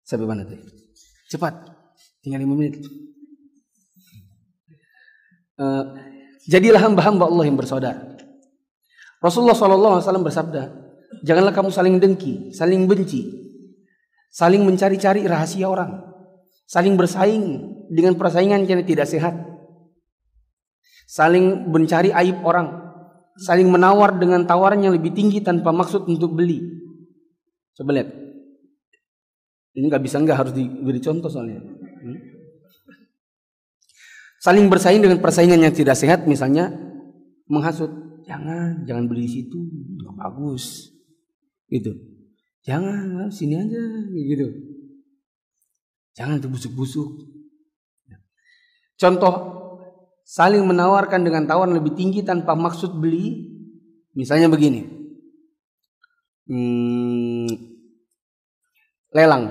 Sampai mana tadi? Cepat. Tinggal lima menit. Uh, jadilah hamba-hamba Allah yang bersaudara. Rasulullah SAW bersabda, janganlah kamu saling dengki, saling benci, saling mencari-cari rahasia orang, saling bersaing dengan persaingan yang tidak sehat. Saling mencari aib orang, saling menawar dengan tawaran yang lebih tinggi tanpa maksud untuk beli. Coba lihat. Ini nggak bisa nggak harus diberi contoh soalnya. Hmm? Saling bersaing dengan persaingan yang tidak sehat, misalnya menghasut, jangan, jangan beli di situ, nggak bagus, gitu. Jangan, sini aja, gitu. Jangan terbusuk-busuk. Contoh saling menawarkan dengan tawaran lebih tinggi tanpa maksud beli. Misalnya begini. Hmm, lelang.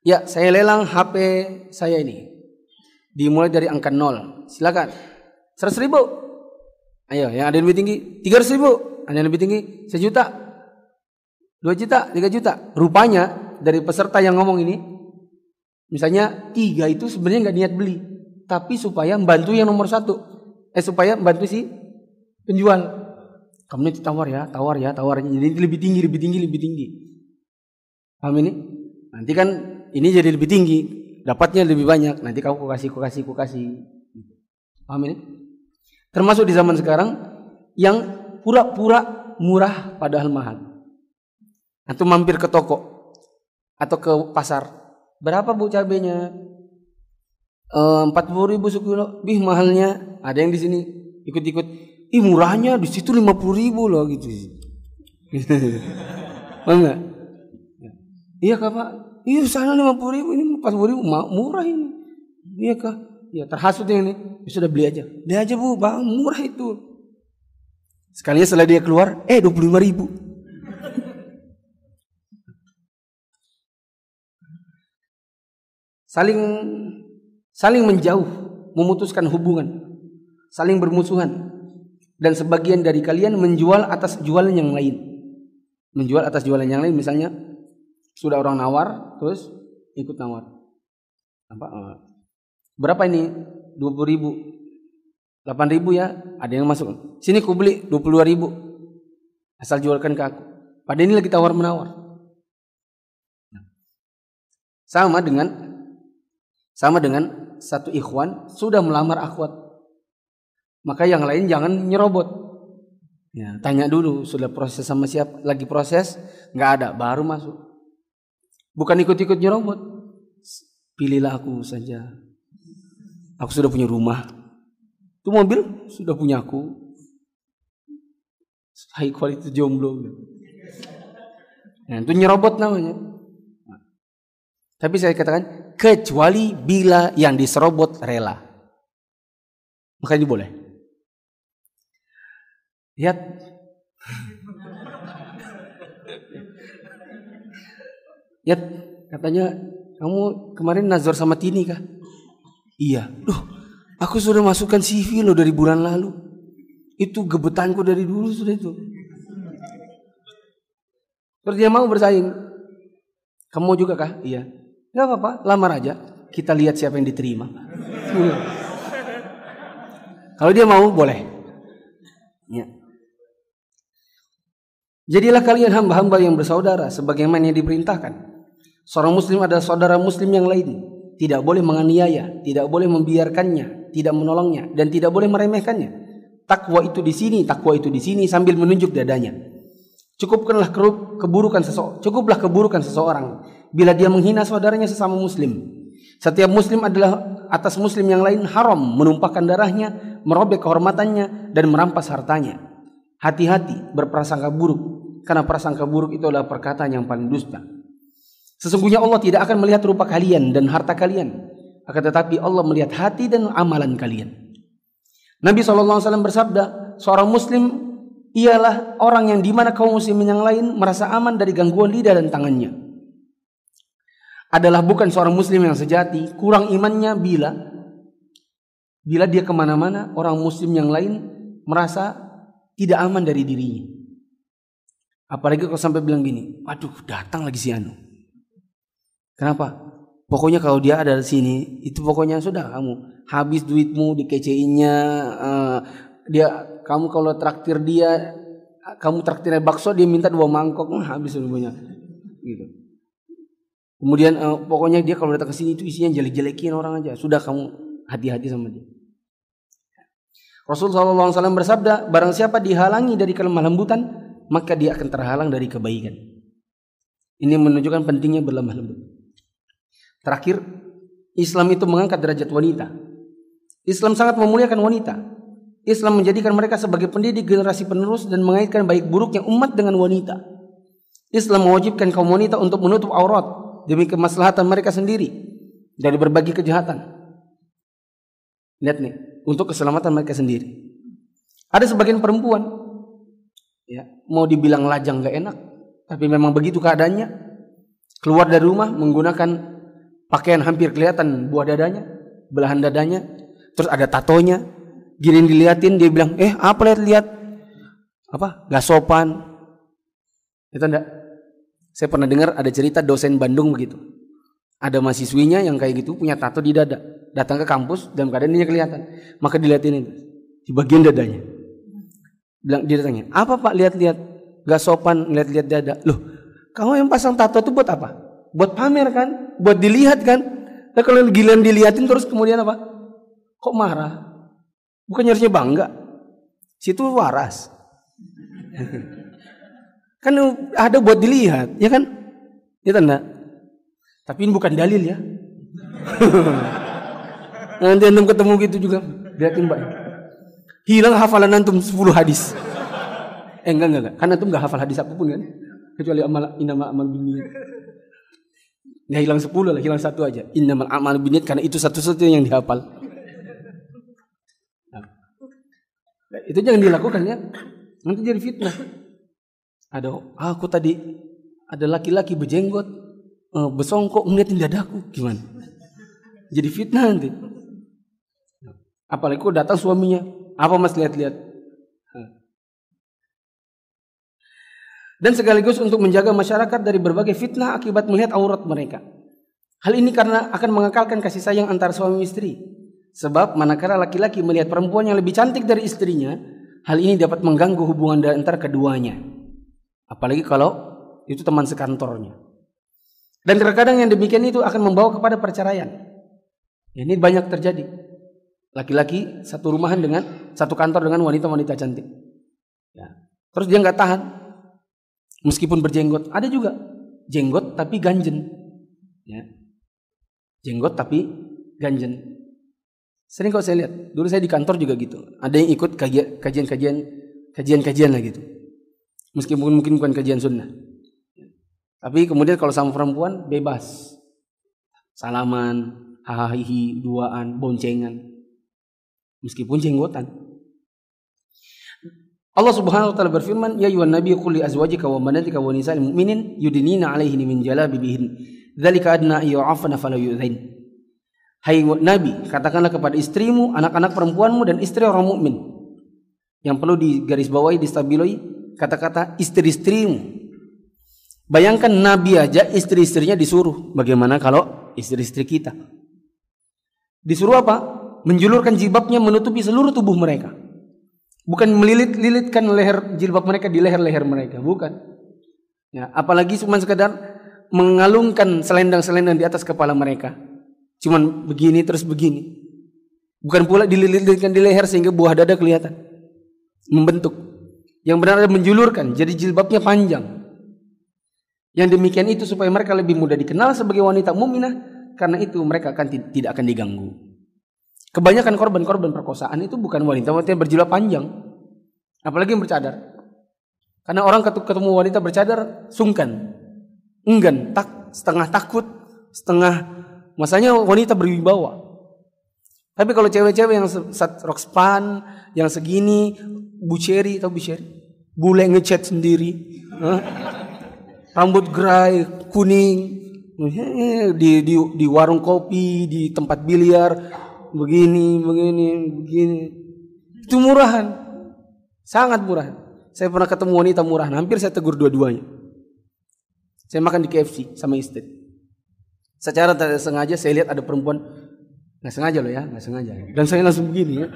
Ya, saya lelang HP saya ini. Dimulai dari angka nol. Silakan. 100 ribu. Ayo, yang ada yang lebih tinggi. 300 ribu. Ada yang lebih tinggi. Sejuta. Dua juta. Tiga juta. Rupanya dari peserta yang ngomong ini Misalnya tiga itu sebenarnya nggak niat beli, tapi supaya membantu yang nomor satu, eh supaya membantu si penjual. Kamu ini tawar ya, tawar ya, tawarnya jadi lebih tinggi, lebih tinggi, lebih tinggi. Paham ini? Nanti kan ini jadi lebih tinggi, dapatnya lebih banyak. Nanti kamu kasih, kasih, kasih. Paham ini? Termasuk di zaman sekarang yang pura-pura murah padahal mahal. Atau mampir ke toko atau ke pasar Berapa bu cabenya? Eh, empat puluh ribu sekilo. Bih mahalnya. Ada yang di sini ikut-ikut. Ih murahnya di situ lima puluh ribu loh gitu. Enggak? Iya kak pak. Iya sana lima puluh ribu ini empat puluh ribu murah ini. Iya kak. Ya terhasut ini. Ya, sudah beli aja. Beli aja bu, bang murah itu. Sekalinya setelah dia keluar, eh dua puluh lima ribu. saling saling menjauh, memutuskan hubungan, saling bermusuhan. Dan sebagian dari kalian menjual atas jualan yang lain. Menjual atas jualan yang lain misalnya sudah orang nawar terus ikut nawar. Apa? Berapa ini? 20 ribu. 8 ribu ya, ada yang masuk. Sini ku beli 22 ribu. Asal jualkan ke aku. Pada ini lagi tawar menawar. Sama dengan sama dengan satu ikhwan sudah melamar akhwat. Maka yang lain jangan nyerobot. Ya, tanya dulu sudah proses sama siapa, lagi proses, nggak ada, baru masuk. Bukan ikut-ikut nyerobot. Pilihlah aku saja. Aku sudah punya rumah. Itu mobil sudah punya aku. High quality jomblo. Nah, itu nyerobot namanya. Tapi saya katakan kecuali bila yang diserobot rela. Makanya boleh. Lihat. Lihat, katanya kamu kemarin nazar sama Tini kah? Iya. Duh, aku sudah masukkan CV lo dari bulan lalu. Itu gebetanku dari dulu sudah itu. Terus dia mau bersaing. Kamu juga kah? Iya. Gak apa-apa, lamar aja. Kita lihat siapa yang diterima. Kalau dia mau, boleh. Ya. Jadilah kalian hamba-hamba yang bersaudara sebagaimana yang diperintahkan. Seorang muslim adalah saudara muslim yang lain. Tidak boleh menganiaya, tidak boleh membiarkannya, tidak menolongnya, dan tidak boleh meremehkannya. Takwa itu di sini, takwa itu di sini sambil menunjuk dadanya. Cukupkanlah keburukan seseorang, cukuplah keburukan seseorang bila dia menghina saudaranya sesama muslim. Setiap muslim adalah atas muslim yang lain haram menumpahkan darahnya, merobek kehormatannya dan merampas hartanya. Hati-hati berprasangka buruk karena prasangka buruk itu adalah perkataan yang paling dusta. Sesungguhnya Allah tidak akan melihat rupa kalian dan harta kalian, akan tetapi Allah melihat hati dan amalan kalian. Nabi SAW bersabda, seorang muslim ialah orang yang di mana kaum muslimin yang lain merasa aman dari gangguan lidah dan tangannya. Adalah bukan seorang muslim yang sejati, kurang imannya bila bila dia ke mana-mana orang muslim yang lain merasa tidak aman dari dirinya. Apalagi kalau sampai bilang gini, waduh datang lagi si Anu. Kenapa? Pokoknya kalau dia ada di sini, itu pokoknya sudah kamu habis duitmu dikeceinnya, uh, dia kamu kalau traktir dia, kamu traktirnya bakso dia minta dua mangkok, uh, habis semuanya. Gitu. Kemudian uh, pokoknya dia kalau datang ke sini itu isinya jelek-jelekin orang aja. Sudah kamu hati-hati sama dia. Rasulullah SAW bersabda, barang siapa dihalangi dari kelemah lembutan, maka dia akan terhalang dari kebaikan. Ini menunjukkan pentingnya berlemah lembut. Terakhir, Islam itu mengangkat derajat wanita. Islam sangat memuliakan wanita. Islam menjadikan mereka sebagai pendidik generasi penerus dan mengaitkan baik buruknya umat dengan wanita. Islam mewajibkan kaum wanita untuk menutup aurat demi kemaslahatan mereka sendiri dari berbagai kejahatan. Lihat nih, untuk keselamatan mereka sendiri. Ada sebagian perempuan ya, mau dibilang lajang gak enak, tapi memang begitu keadaannya. Keluar dari rumah menggunakan pakaian hampir kelihatan buah dadanya, belahan dadanya, terus ada tatonya. Gini diliatin dia bilang, "Eh, apa lihat-lihat?" Apa? Gak sopan. Itu enggak? Saya pernah dengar ada cerita dosen Bandung begitu. Ada mahasiswinya yang kayak gitu punya tato di dada datang ke kampus dalam keadaan dia kelihatan. Maka dilihatin itu di bagian dadanya. Bilang dia tanya, "Apa Pak lihat-lihat? Gak sopan lihat-lihat dada." Loh, kamu yang pasang tato itu buat apa? Buat pamer kan? Buat dilihat kan? Nah, kalau giliran dilihatin terus kemudian apa? Kok marah? Bukan harusnya bangga. Situ waras. kan ada buat dilihat, ya kan? Ya tanda. Tapi ini bukan dalil ya. Nanti antum ketemu gitu juga. Lihatin mbak. Hilang hafalan antum 10 hadis. Eh enggak enggak enggak. Karena antum enggak hafal hadis apa pun kan. Kecuali amal inama amal. Ya hilang 10 lah, hilang satu aja. Innamal amal biniyat karena itu satu-satunya yang dihafal. Nah. Itu jangan dilakukan ya. Nanti jadi fitnah. Ada aku tadi ada laki-laki berjenggot, uh, besongkok ngeliatin dadaku, gimana? Jadi fitnah nanti. Apalagi kok datang suaminya. Apa mas lihat-lihat? Dan sekaligus untuk menjaga masyarakat dari berbagai fitnah akibat melihat aurat mereka. Hal ini karena akan mengekalkan kasih sayang antara suami istri. Sebab manakala laki-laki melihat perempuan yang lebih cantik dari istrinya, hal ini dapat mengganggu hubungan antara keduanya. Apalagi kalau itu teman sekantornya. Dan terkadang yang demikian itu akan membawa kepada perceraian. Ini banyak terjadi. Laki-laki satu rumahan dengan satu kantor dengan wanita-wanita cantik. Ya. Terus dia nggak tahan, meskipun berjenggot. Ada juga jenggot tapi ganjen. Ya. Jenggot tapi ganjen. Sering kok saya lihat. Dulu saya di kantor juga gitu. Ada yang ikut kajian-kajian kajian-kajian lah gitu. Meskipun mungkin bukan kajian sunnah. Tapi kemudian kalau sama perempuan bebas. Salaman, hahaha, duaan, boncengan meskipun jenggotan. Allah Subhanahu wa taala berfirman, "Ya ayuhan nabi qul li azwajika wa banatika wa nisa'il mu'minin yudnina 'alaihinna min jalabibihin. Dzalika adna yu'afna fala yu'dzain." Hai Nabi, katakanlah kepada istrimu, anak-anak perempuanmu dan istri orang mukmin. Yang perlu digarisbawahi, distabiloi kata-kata istri-istrimu. Bayangkan Nabi aja istri-istrinya disuruh. Bagaimana kalau istri-istri kita? Disuruh apa? menjulurkan jilbabnya menutupi seluruh tubuh mereka. Bukan melilit-lilitkan leher jilbab mereka di leher-leher mereka, bukan. Ya, apalagi cuma sekedar mengalungkan selendang-selendang di atas kepala mereka. Cuman begini terus begini. Bukan pula dililit-lilitkan di leher sehingga buah dada kelihatan. Membentuk. Yang benar adalah menjulurkan, jadi jilbabnya panjang. Yang demikian itu supaya mereka lebih mudah dikenal sebagai wanita muminah karena itu mereka akan tidak akan diganggu. Kebanyakan korban-korban perkosaan itu bukan wanita-wanita yang berjilbab panjang. Apalagi yang bercadar. Karena orang ketemu wanita bercadar sungkan, enggan, tak, setengah takut, setengah masanya wanita berwibawa. Tapi kalau cewek-cewek yang rok span, yang segini, buceri atau buceri, bule ngecat sendiri, rambut gerai, kuning, di, di, di warung kopi, di tempat biliar, begini, begini, begini. Itu murahan, sangat murahan. Saya pernah ketemu wanita murahan, hampir saya tegur dua-duanya. Saya makan di KFC sama istri. Secara tidak sengaja saya lihat ada perempuan Nggak sengaja loh ya, nggak sengaja. Dan saya langsung begini ya.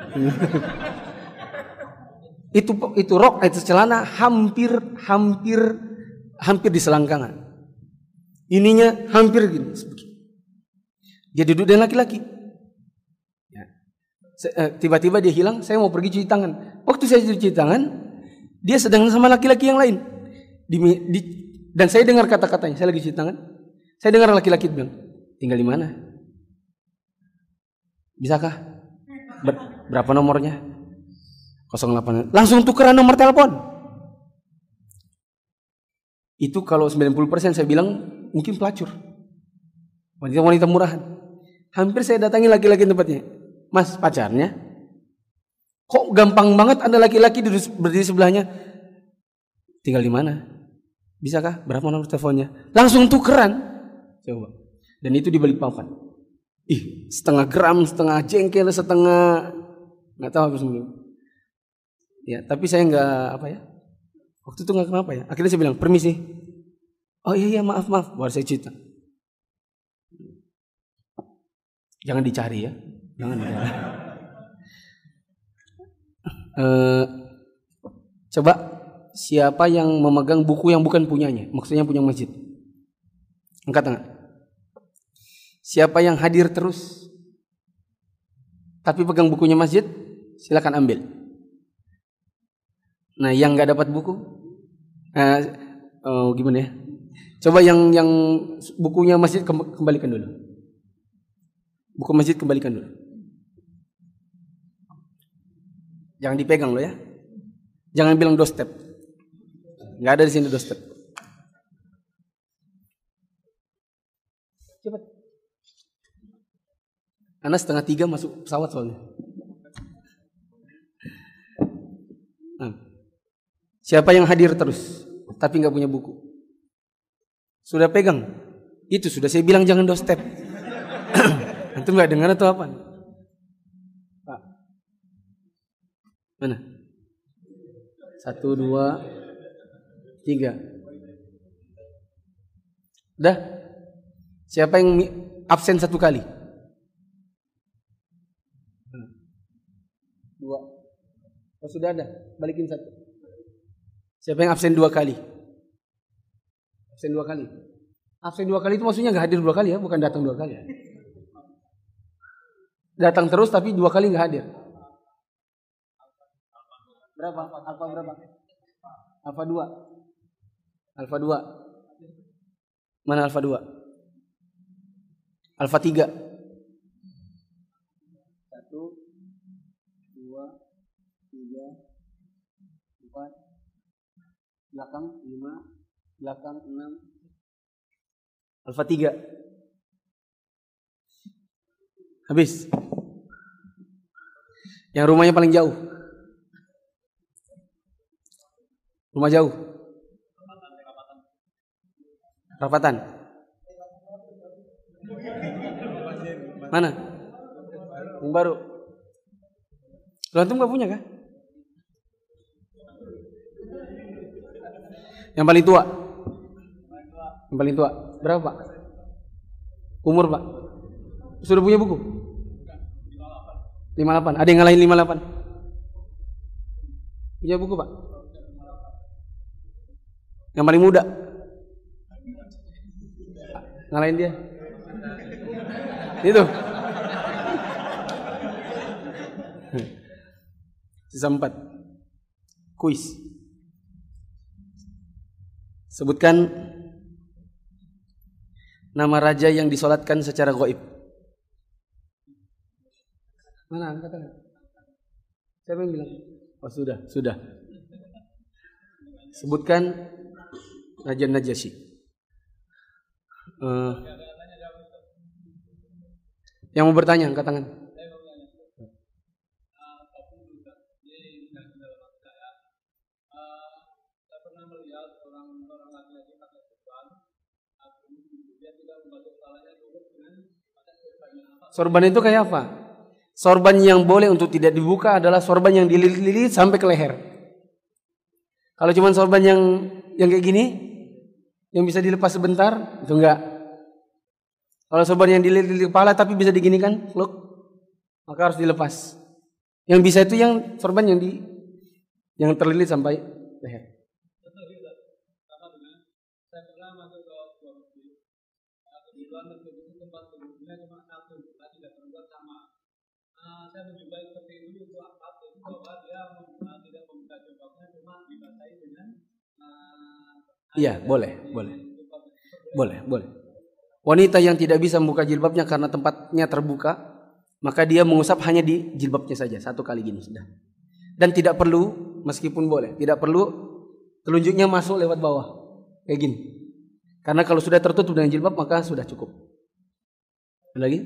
itu itu rok itu celana hampir hampir hampir di selangkangan. Ininya hampir gini. Dia duduk dengan laki-laki. Eh, tiba-tiba dia hilang, saya mau pergi cuci tangan. Waktu saya cuci tangan, dia sedang sama laki-laki yang lain. Di, di, dan saya dengar kata-katanya, saya lagi cuci tangan. Saya dengar laki-laki bilang, tinggal di mana? Bisakah? Ber berapa nomornya? 08. Langsung tukeran nomor telepon. Itu kalau 90% saya bilang mungkin pelacur. Wanita-wanita murahan. Hampir saya datangi laki-laki tempatnya. Mas, pacarnya? Kok gampang banget ada laki-laki berdiri sebelahnya? Tinggal di mana? Bisakah? Berapa nomor teleponnya? Langsung tukeran. Coba. Dan itu di balik papan. Ih, setengah gram, setengah jengkel, setengah nggak tahu apa semua. Ya, tapi saya nggak apa ya. Waktu itu nggak kenapa ya. Akhirnya saya bilang permisi. Oh iya iya maaf maaf. Baru saya cerita. Jangan dicari ya. Jangan uh, coba siapa yang memegang buku yang bukan punyanya? Maksudnya punya masjid. Angkat tangan. Siapa yang hadir terus tapi pegang bukunya masjid, silakan ambil. Nah, yang nggak dapat buku, uh, oh, gimana ya? Coba yang yang bukunya masjid kembalikan dulu. Buku masjid kembalikan dulu. Jangan dipegang lo ya. Jangan bilang doorstep. Nggak ada di sini doorstep. Cepat. Karena setengah tiga masuk pesawat soalnya. Nah, siapa yang hadir terus tapi nggak punya buku? Sudah pegang? Itu sudah saya bilang jangan doorstep. Itu nggak dengar atau apa? Mana? Satu, dua, tiga. Dah? Siapa yang absen satu kali? Dua. Oh sudah ada, balikin satu. Siapa yang absen dua kali? Absen dua kali. Absen dua kali itu maksudnya nggak hadir dua kali ya, bukan datang dua kali. Datang terus tapi dua kali nggak hadir. Berapa? Alfa berapa? Alfa dua. Alfa dua. Mana alfa dua? Alfa tiga. belakang 5, belakang 6, alfa 3. Habis. Yang rumahnya paling jauh. Rumah jauh. Rapatan. Mana? Yang baru. Lu antum gak punya kah? Yang paling tua? Yang paling tua. Berapa, Pak? Umur, Pak? Sudah punya buku? 58. Ada yang ngalahin 58? Punya buku, Pak? Yang paling muda? Ngalahin dia? Itu. Sisa empat. Kuis. Sebutkan nama raja yang disolatkan secara goib. Mana katakan? Siapa yang bilang? Oh sudah, sudah. Sebutkan Raja Najasyi. Uh, yang mau bertanya angkat tangan. Sorban itu kayak apa? Sorban yang boleh untuk tidak dibuka adalah sorban yang dililit-lilit sampai ke leher. Kalau cuma sorban yang yang kayak gini, yang bisa dilepas sebentar, itu enggak. Kalau sorban yang dililit kepala tapi bisa diginikan, look, maka harus dilepas. Yang bisa itu yang sorban yang di yang terlilit sampai leher. saya Iya, boleh, boleh. Boleh, boleh. Wanita yang tidak bisa membuka jilbabnya karena tempatnya terbuka, maka dia mengusap hanya di jilbabnya saja, satu kali gini sudah. Dan tidak perlu, meskipun boleh, tidak perlu telunjuknya masuk lewat bawah, kayak gini. Karena kalau sudah tertutup dengan jilbab maka sudah cukup. Lagi?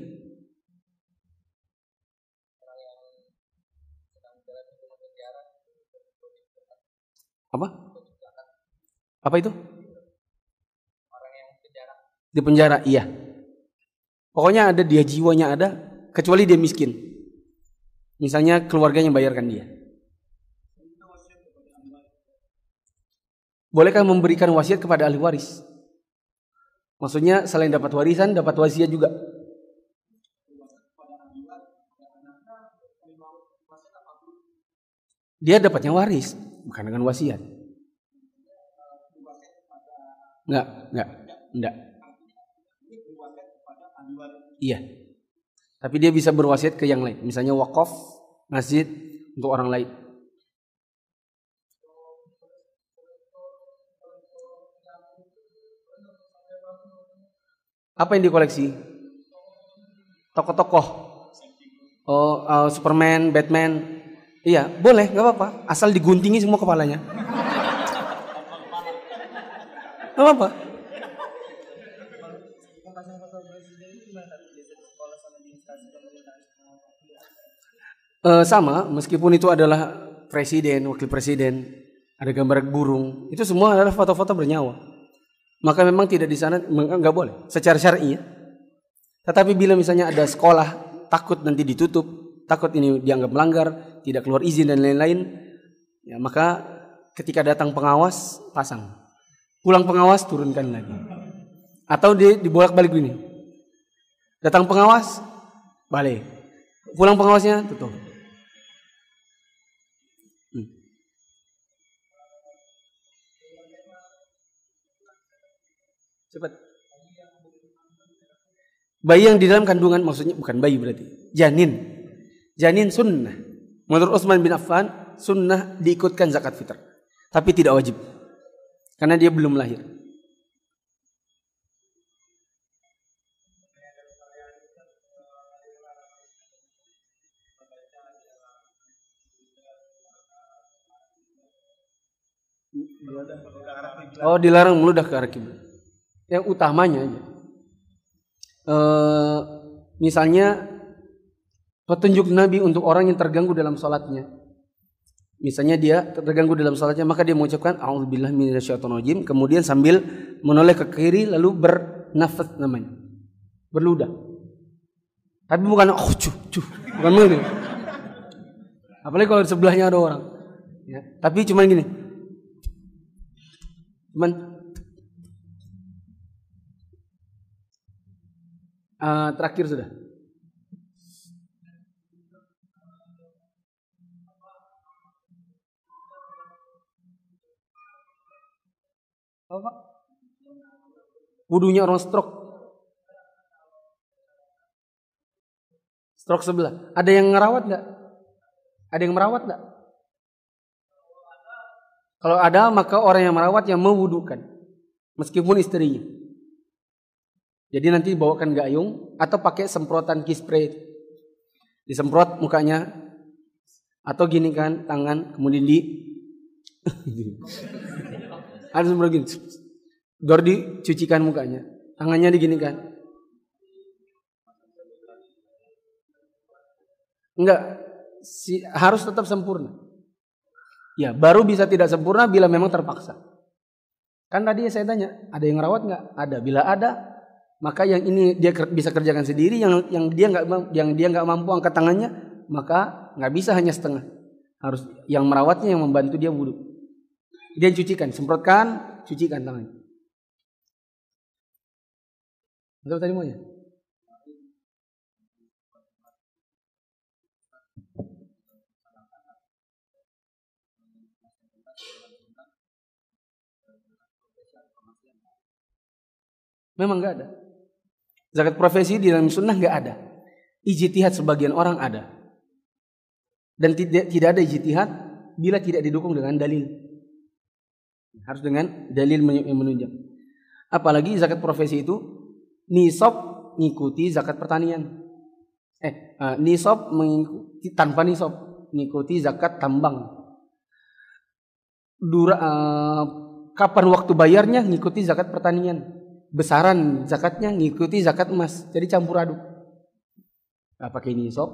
Apa? Apa itu? Orang yang penjara. Di penjara, iya. Pokoknya ada dia jiwanya ada, kecuali dia miskin. Misalnya keluarganya bayarkan dia. Bolehkah memberikan wasiat kepada ahli waris? Maksudnya selain dapat warisan, dapat wasiat juga. Dia dapatnya waris bukan dengan wasiat. Enggak, enggak, enggak. Iya. Tapi dia bisa berwasiat ke yang lain. Misalnya wakaf, masjid untuk orang lain. Apa yang dikoleksi? Tokoh-tokoh. Oh, uh, Superman, Batman, Iya, boleh, nggak apa-apa. Asal diguntingi semua kepalanya. Gak apa-apa. Uh, sama, meskipun itu adalah presiden, wakil presiden, ada gambar burung, itu semua adalah foto-foto bernyawa. Maka memang tidak di sana nggak boleh, secara syar'i ya. Tetapi bila misalnya ada sekolah takut nanti ditutup, takut ini dianggap melanggar, tidak keluar izin dan lain-lain, ya maka ketika datang pengawas pasang. Pulang pengawas turunkan lagi. Atau di dibolak-balik ini. Datang pengawas balik. Pulang pengawasnya tutup. Hmm. Cepat. Bayi yang di dalam kandungan maksudnya bukan bayi berarti. Janin. Janin sunnah. Menurut Utsman bin Affan, sunnah diikutkan zakat fitrah. Tapi tidak wajib. Karena dia belum lahir. Oh dilarang meludah ke arah kiblat. Yang utamanya aja. E, misalnya petunjuk Nabi untuk orang yang terganggu dalam sholatnya. Misalnya dia terganggu dalam sholatnya, maka dia mengucapkan Alhamdulillah minasyaitonirrajim, kemudian sambil menoleh ke kiri lalu bernafas namanya. Berludah. Tapi bukan oh cuh, cuh. Bukan begitu. Apalagi kalau di sebelahnya ada orang. Ya, tapi cuma gini. Cuman uh, terakhir sudah. Apa? Wudunya orang stroke. Stroke sebelah. Ada yang ngerawat nggak? Ada yang merawat nggak? Kalau ada maka orang yang merawat yang mewudukan. Meskipun istrinya. Jadi nanti bawakan gayung atau pakai semprotan key spray. Disemprot mukanya atau gini kan tangan kemudian di Harus begini. Dor dicucikan mukanya. Tangannya diginikan. Enggak. Si, harus tetap sempurna. Ya, baru bisa tidak sempurna bila memang terpaksa. Kan tadi saya tanya, ada yang rawat nggak? Ada. Bila ada, maka yang ini dia bisa kerjakan sendiri, yang yang dia nggak yang dia nggak mampu angkat tangannya, maka nggak bisa hanya setengah. Harus yang merawatnya yang membantu dia wudhu. Dia cucikan, semprotkan, cucikan tangannya. Betul tadi mau ya? Memang nggak ada. Zakat profesi di dalam sunnah nggak ada. Ijtihad sebagian orang ada. Dan tidak tidak ada ijtihad bila tidak didukung dengan dalil. Harus dengan dalil yang menunjang. Apalagi zakat profesi itu nisab mengikuti zakat pertanian. Eh, uh, nisab mengikuti tanpa nisab mengikuti zakat tambang. Dura, uh, kapan waktu bayarnya mengikuti zakat pertanian besaran zakatnya ngikuti zakat emas. Jadi campur aduk. Nah, pakai ini sok,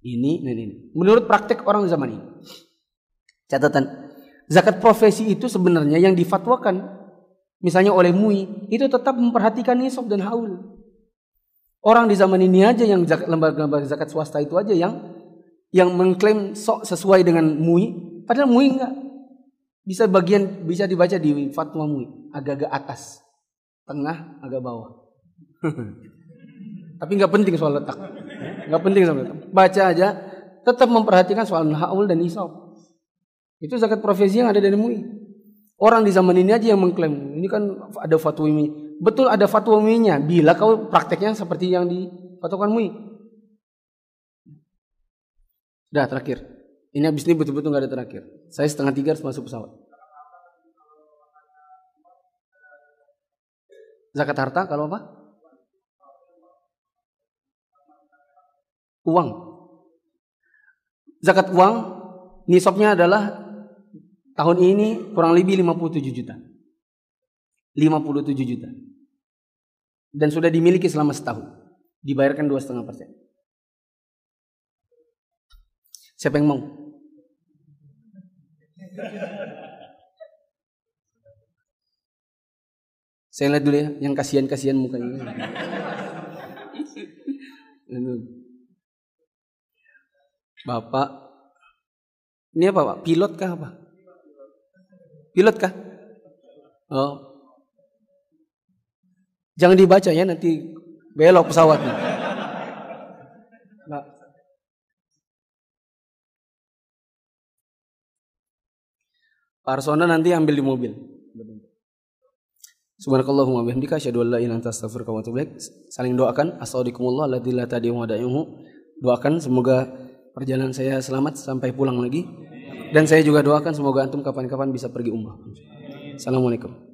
ini, ini, ini. Menurut praktek orang zaman ini. Catatan. Zakat profesi itu sebenarnya yang difatwakan misalnya oleh MUI itu tetap memperhatikan nisab dan haul. Orang di zaman ini aja yang lembaga-lembaga zakat swasta itu aja yang yang mengklaim sok sesuai dengan MUI, padahal MUI enggak. Bisa bagian bisa dibaca di fatwa MUI agak-agak atas tengah agak bawah. Tapi nggak penting soal letak, nggak penting soal letak. Baca aja, tetap memperhatikan soal haul dan nisab. Itu zakat profesi yang ada dari MUI. Orang di zaman ini aja yang mengklaim, ini kan ada fatwa MUI. Betul ada fatwa MUI-nya, bila kau prakteknya seperti yang difatwakan MUI. Dah terakhir. Ini habis ini betul-betul nggak ada terakhir. Saya setengah tiga harus masuk pesawat. Zakat harta kalau apa? Uang. Zakat uang nisabnya adalah tahun ini kurang lebih 57 juta. 57 juta. Dan sudah dimiliki selama setahun. Dibayarkan dua setengah persen. Siapa yang mau? Saya lihat dulu ya, yang kasihan-kasihan mukanya. Bapak, ini apa Pak? Pilot kah apa? Pilot kah? Oh. Jangan dibaca ya nanti belok pesawatnya. Pak. Pak Arsona nanti ambil di mobil. Subhanakallahumma bihamdika asyhadu an la ilaha illa anta astaghfiruka wa atubu Saling doakan assalamualaikum la tadi'u Doakan semoga perjalanan saya selamat sampai pulang lagi. Dan saya juga doakan semoga antum kapan-kapan bisa pergi umrah. Assalamualaikum.